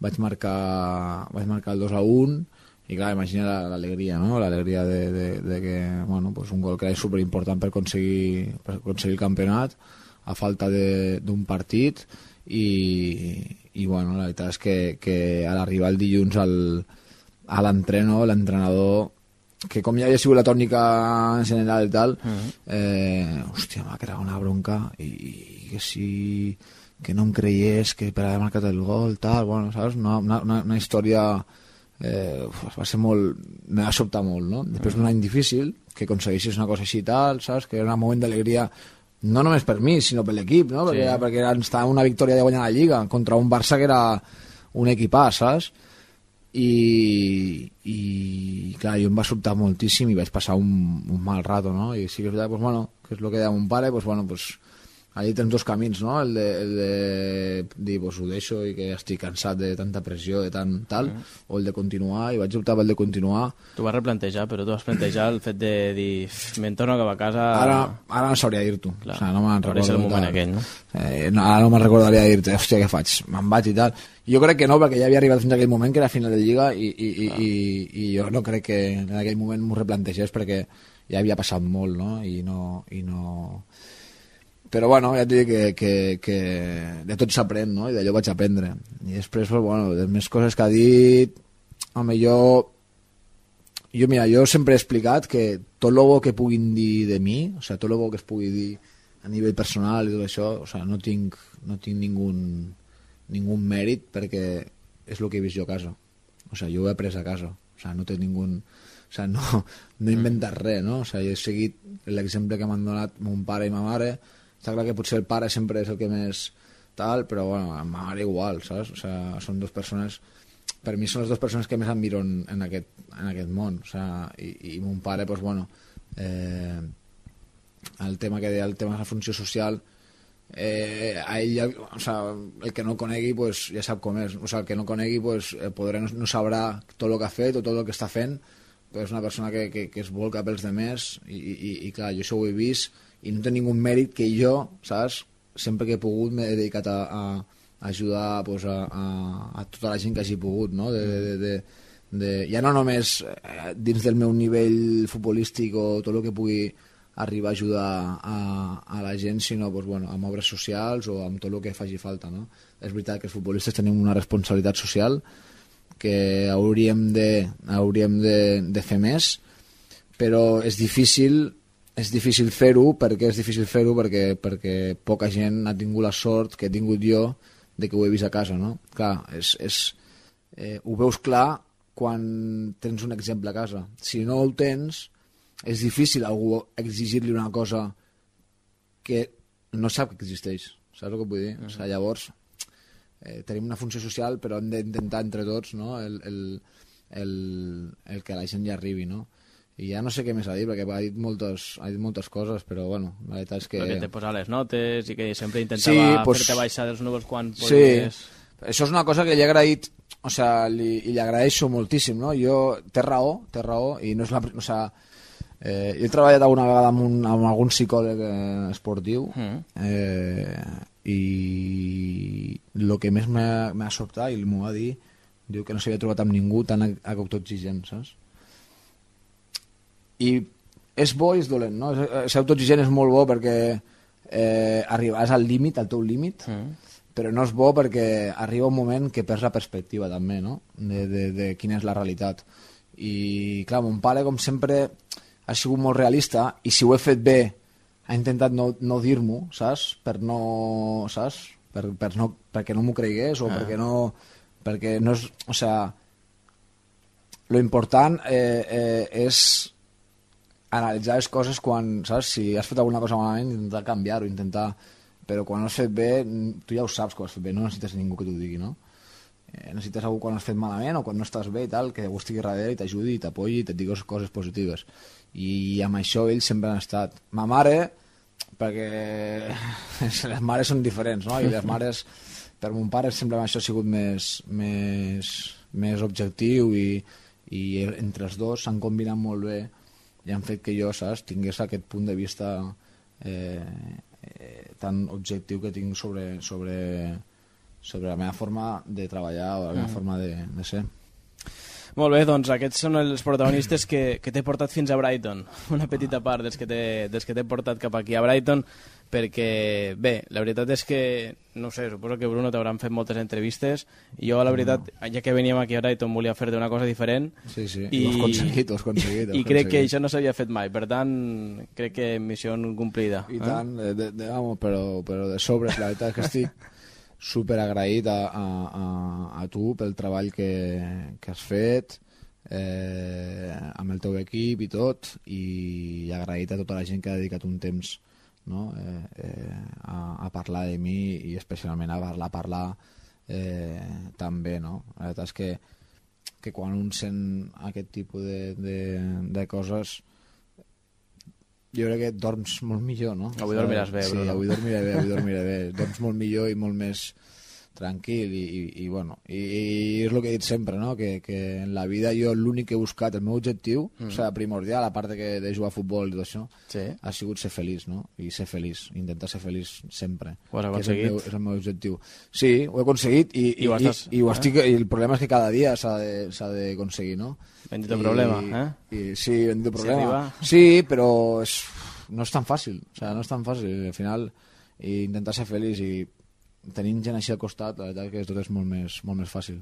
vaig marcar, vaig marcar el 2 a 1 i clar, imagina la- l'alegria, no? L'alegria de, de, de que, bueno, pues un gol que era superimportant per aconseguir, per aconseguir el campionat a falta de- d'un partit i, i bueno, la veritat és que, que a l'arribar el dilluns al, a l'entreno, l'entrenador que com ja havia sigut la tònica en general i tal, eh, hòstia, m'ha creat una bronca i, i que si que no em creiés que per haver marcat el gol, tal, bueno, saps? Una, una, una, història eh, va ser molt... me va sobtar molt, no? Després d'un any difícil, que aconseguissis una cosa així i tal, saps? Que era un moment d'alegria no només per mi, sinó per l'equip, no? Perquè, Sí. era, perquè era, estava una victòria de guanyar la Lliga contra un Barça que era un equipàs, saps? I, i clar, jo em va sobtar moltíssim i vaig passar un, un mal rato, no? I sí que és veritat, pues, bueno, que és el que deia mon pare, pues, bueno, pues, allí tens dos camins, no? El de, el de dir, pues, ho deixo i que estic cansat de tanta pressió, de tant tal, o el de continuar, i vaig optar pel de continuar. Tu vas replantejar, però tu vas plantejar el fet de dir me'n torno cap a casa... Ara, ara no sabria dir-t'ho. O sigui, no me'n ser el recordo moment aquell, no? Eh, no, ara no me'n recordaria dir-te, hòstia, què faig? Me'n vaig i tal. Jo crec que no, perquè ja havia arribat fins a aquell moment que era final de Lliga i, i, i, i, i jo no crec que en aquell moment m'ho replantegés perquè ja havia passat molt, no? I no... I no... Però bueno, ja et dic que, que, que de tot s'aprèn, no? I d'allò vaig aprendre. I després, pues, bueno, de més coses que ha dit, a millor jo, mira, jo sempre he explicat que tot el bo que puguin dir de mi, o sigui, tot el bo que es pugui dir a nivell personal i tot això, o sigui, no tinc, no tinc ningú, ningú mèrit perquè és el que he vist jo a casa. O sigui, jo ho he après a casa. O sigui, no té ningú... O sigui, no, no he inventat res, no? O sigui, jo he seguit l'exemple que m'han donat mon pare i ma mare. Està clar que potser el pare sempre és el que més tal, però bueno, ma mare igual, saps? O sigui, són dues persones per mi són les dues persones que més admiro en, en, aquest, en aquest món o sea, i, i mon pare pues, bueno, eh, el tema que deia el tema de la funció social eh, a ell, o sea, el que no conegui pues, ja sap com és o sea, el que no conegui pues, podrà, no, no sabrà tot el que ha fet o tot el que està fent però és una persona que, que, que es volca pels demés i, i, i clar, jo això ho he vist i no té ningú mèrit que jo, saps? Sempre que he pogut m'he dedicat a, a, ajudar pues, a, a, a tota la gent que hagi pogut, no? De, de, de, de, de, ja no només eh, dins del meu nivell futbolístic o tot el que pugui arribar a ajudar a, a la gent, sinó pues, bueno, amb obres socials o amb tot el que faci falta. No? És veritat que els futbolistes tenim una responsabilitat social que hauríem de, hauríem de, de fer més, però és difícil és difícil fer-ho perquè és difícil fer-ho perquè, perquè poca gent ha tingut la sort que he tingut jo de que ho he vist a casa, no? Clar, és, és, eh, ho veus clar quan tens un exemple a casa. Si no ho tens, és difícil algú exigir-li una cosa que no sap que existeix. Saps el que vull dir? O sigui, llavors, eh, tenim una funció social, però hem d'intentar entre tots no? el, el, el, el que la gent ja arribi, no? I ja no sé què més ha dit, perquè ha dit moltes, ha dit moltes coses, però bueno, la veritat és que... Però que te posava les notes i que sempre Sí, intentava pues- fer-te baixar dels núvols quan Sí, podies... això és una cosa que li he agraït, o sea, li, li agraeixo moltíssim, no? Jo, té raó, té raó, i no és la... O sea, eh, jo he treballat alguna vegada amb, un, amb algun psicòleg eh, esportiu Mm. eh, i el que més m'ha sobtat, i m'ho va dir, diu que no s'havia trobat amb ningú tan autoexigent, saps? I és bo i és dolent, no? Ser autoexigent és molt bo perquè eh, arribaràs al límit, al teu límit, Mm. però no és bo perquè arriba un moment que perds la perspectiva també, no? De, de, de quina és la realitat. I clar, mon pare, com sempre, ha sigut molt realista i si ho he fet bé ha intentat no, no dir-m'ho, saps? Per no... saps? Per, per no, perquè no m'ho cregués o Ah. perquè no... perquè no és... O sea, lo important eh, eh, és analitzar les coses quan, saps, si has fet alguna cosa malament, intentar canviar-ho, intentar... Però quan ho has fet bé, tu ja ho saps que ho has fet bé, no necessites ningú que t'ho digui, no? Eh, necessites algú quan has fet malament o quan no estàs bé i tal, que algú estigui darrere i t'ajudi i t'apoyi i et digui coses positives. I amb això ells sempre han estat. Ma mare, perquè les mares són diferents, no? I les mares, per mon pare sempre això ha sigut més, més, més objectiu i, i entre els dos s'han combinat molt bé i han fet que jo, saps, tingués aquest punt de vista eh, eh, tan objectiu que tinc sobre, sobre, sobre la meva forma de treballar o la meva Mm. forma de, de ser. Molt bé, doncs aquests són els protagonistes que, que t'he portat fins a Brighton. Una petita part dels que t'he dels que t'he portat cap aquí a Brighton, perquè, bé, la veritat és que, no sé, suposo que Bruno t'hauran fet moltes entrevistes, i jo, la veritat, ja que veníem aquí a Brighton, volia fer una cosa diferent. Sí, sí, ho has aconseguit, ho has aconseguit, ho I crec que això no s'havia fet mai, per tant, crec que missió complida. I eh? tant, de, de, de, vamos, però, però de sobres, la veritat és que estic super agraït a, a, a, a tu pel treball que, que has fet eh, amb el teu equip i tot i agraït a tota la gent que ha dedicat un temps no? eh, eh, a, a parlar de mi i especialment a parlar, a parlar eh, també no? la veritat és que, que quan un sent aquest tipus de, de, de coses jo crec que dorms molt millor, no? Avui dormiràs bé, sí, Bruno. avui dormiré bé, avui dormiré bé. Dorms molt millor i molt més tranquil i, i, i bueno, i, i és el que he dit sempre, no? Que, que en la vida jo l'únic que he buscat, el meu objectiu, Mm. o sigui, primordial, a part de, que, de jugar a futbol i tot això, sí. ha sigut ser feliç, no? I ser feliç, intentar ser feliç sempre. Ho has que és el, aconseguit. meu, és el meu objectiu. Sí, ho he aconseguit i, I ho estàs- i, i, ho eh? estic, i el problema és que cada dia s'ha d'aconseguir, no? Bendito I- problema, eh? I, sí, bendito Si problema. Sí, però és, no és tan fàcil, o sigui, no és tan fàcil. Al final, i intentar ser feliç i tenint gent així al costat, la veritat que tot és molt més, molt més fàcil.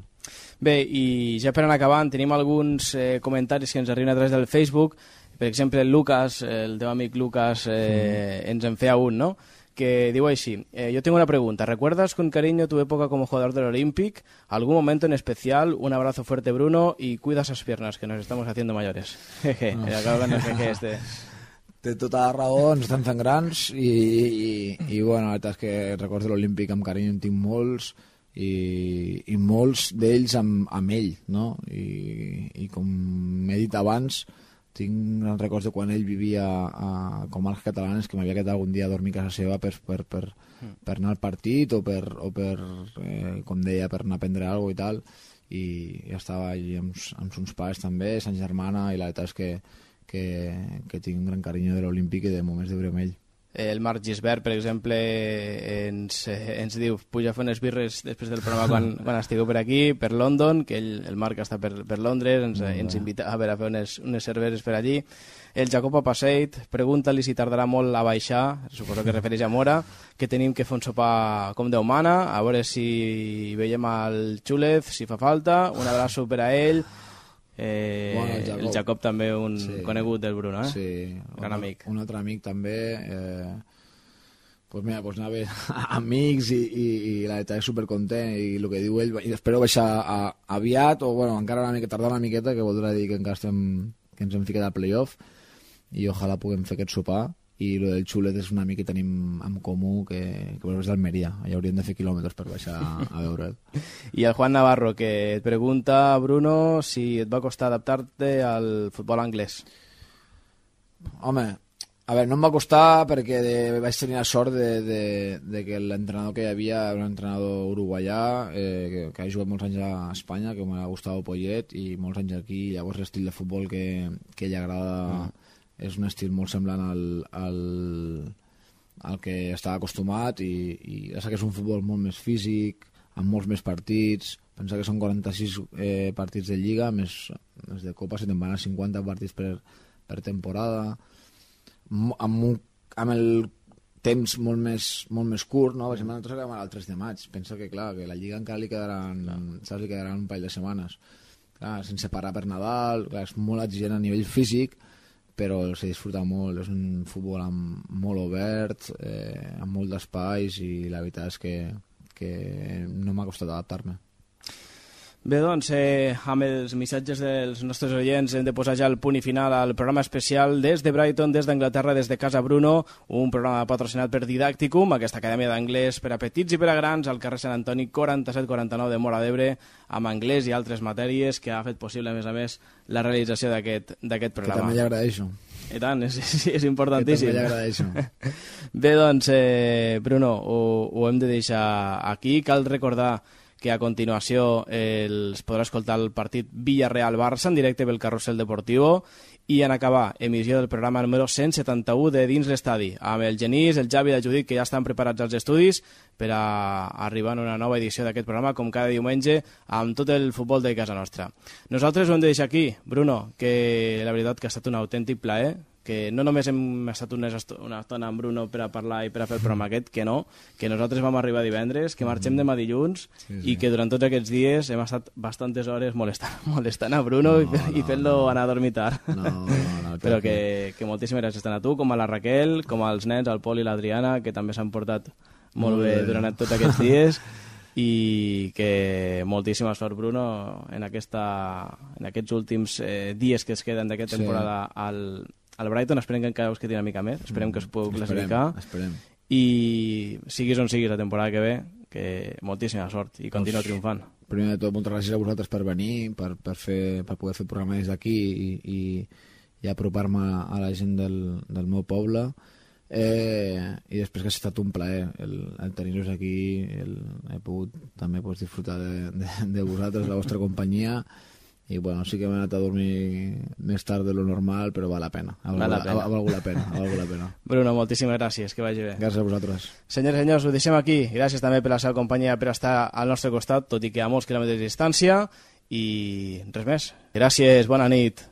Bé, i ja per anar acabant, tenim alguns eh, comentaris que ens arriben a través del Facebook. Per exemple, el Lucas, el teu amic Lucas, eh, ens en feia un, ¿no? que diu així, eh, yo tengo una pregunta, ¿recuerdas con cariño tu época como jugador del Olympic? ¿Algún momento en especial? Un abrazo fuerte Bruno y cuida esas piernas que nos estamos haciendo mayores. Jeje, No. eh, acabo con el jeje este. Té tota la raó, ens estem fent grans i, i, i bueno, la veritat és que records de l'Olímpic amb carinyo en tinc molts i, i molts d'ells amb, amb ell, no? I, I com he dit abans, tinc grans records de quan ell vivia a, com als catalanes, que m'havia quedat algun dia a dormir a casa seva per, per, per, per anar al partit o per, o per eh, com deia, per anar a prendre alguna cosa i tal, i ja estava allí amb, amb uns pares també, sa germana, i la veritat és que, que, que tinc un gran carinyo de l'Olímpic i de moments de viure amb ell. El Marc Gisbert, per exemple, ens, ens diu puja a fer unes birres després del programa quan, quan estigueu per aquí, per London, que ell, el Marc està per, per Londres, ens, bé. ens invita a, veure, a fer unes, unes cerveses per allí. El Jacob Apaseit, pregunta-li si tardarà molt a baixar, suposo que refereix a Mora, que tenim que fer un sopar com Déu mana, a veure si veiem al Xúlez, si fa falta, un abraço per a ell, Eh, Bueno, el, Jacob. el Jacob també un Sí. conegut del Bruno, eh? Sí, gran un, amic. Un altre amic també. Eh, pues mira, pues anava amics i, i, i la veritat és supercontent i el que diu ell, i espero baixar a, aviat o bueno, encara una mica tardar una miqueta que voldrà dir que encara estem que ens hem ficat al playoff i ojalà puguem fer aquest sopar i lo del xulet és un amic que tenim en comú que, que és d'Almeria. Allà hauríem de fer quilòmetres per baixar a veure'l I el Juan Navarro, que et pregunta, Bruno, si et va costar adaptar-te al futbol anglès. Home, a veure, no em va costar perquè de, vaig tenir la sort de, de, de que l'entrenador que hi havia era un entrenador uruguaià eh, que, que ha jugat molts anys a Espanya, que m'ha gustat Poyet, i molts anys aquí, llavors l'estil de futbol que, que ell agrada és un estil molt semblant al, al, al que estava acostumat i, i ja sé que és un futbol molt més físic, amb molts més partits, pensa que són 46 eh, partits de Lliga, més, més de Copa se te'n van a 50 partits per, per temporada, amb, un, amb el temps molt més, molt més curt, no? Per exemple, nosaltres acabem el 3 de maig. Pensa que, clar, que la Lliga encara li quedaran, saps, li quedaran un parell de setmanes. Clar, sense parar per Nadal, clar, és molt exigent a nivell físic, però se disfruta molt, és un futbol amb, molt obert, eh, amb molt d'espais i la veritat és que, que no m'ha costat adaptar-me. Bé, doncs, eh, amb els missatges dels nostres oients hem de posar ja el punt i final al programa especial des de Brighton, des d'Anglaterra, des de Casa Bruno, un programa patrocinat per Didacticum, aquesta acadèmia d'anglès per a petits i per a grans, al carrer Sant Antoni 4749 de Mora d'Ebre, amb anglès i altres matèries, que ha fet possible, a més a més, la realització d'aquest programa. Que també li agraeixo. I tant, és, és, és importantíssim. Que també li agraeixo. Bé, doncs, eh, Bruno, ho, ho hem de deixar aquí. Cal recordar que a continuació eh, els podrà escoltar el partit Villarreal-Barça en directe pel Carrusel Deportivo i en acabar emissió del programa número 171 de Dins l'Estadi amb el Genís, el Javi i el Judit que ja estan preparats als estudis per a arribar a una nova edició d'aquest programa com cada diumenge amb tot el futbol de casa nostra. Nosaltres ho hem de deixar aquí, Bruno, que la veritat que ha estat un autèntic plaer que no només hem estat una, una estona amb Bruno per a parlar i per a fer el programa aquest, que no, que nosaltres vam arribar divendres, que marxem demà dilluns sí, sí. i que durant tots aquests dies hem estat bastantes hores molestant, molestant a Bruno no, i, no, i fent-lo no. anar a dormir tard. No, no, no, Però que, que moltíssimes gràcies tant a tu, com a la Raquel, com als nens, al Pol i l'Adriana, que també s'han portat molt, molt bé, bé durant tots aquests dies i que moltíssima sort Bruno en, aquesta, en aquests últims eh, dies que es queden d'aquesta temporada sí. al, al Brighton esperem que encara us quedi una mica més, esperem que us pugueu classificar. Esperem. I siguis on siguis la temporada que ve, que moltíssima sort i continua pues, triomfant. Primer de tot, moltes gràcies a vosaltres per venir, per, per, fer, per poder fer programa des d'aquí i, i, i apropar-me a la gent del, del meu poble. Eh, i després que ha estat un plaer el, el tenir-vos aquí el, he pogut també pues, disfrutar de, de, de vosaltres, la vostra companyia i bueno, sí que m'he anat a dormir més tard de lo normal, però val la pena. Ha, val la pena. Ha, ha valgut la pena, ha valgut la pena. Bruno, moltíssimes gràcies, que vagi bé. Gràcies a vosaltres. Senyors i senyors, ho deixem aquí. Gràcies també per la seva companyia per estar al nostre costat, tot i que a molts quilòmetres de distància. I res més. Gràcies, bona nit.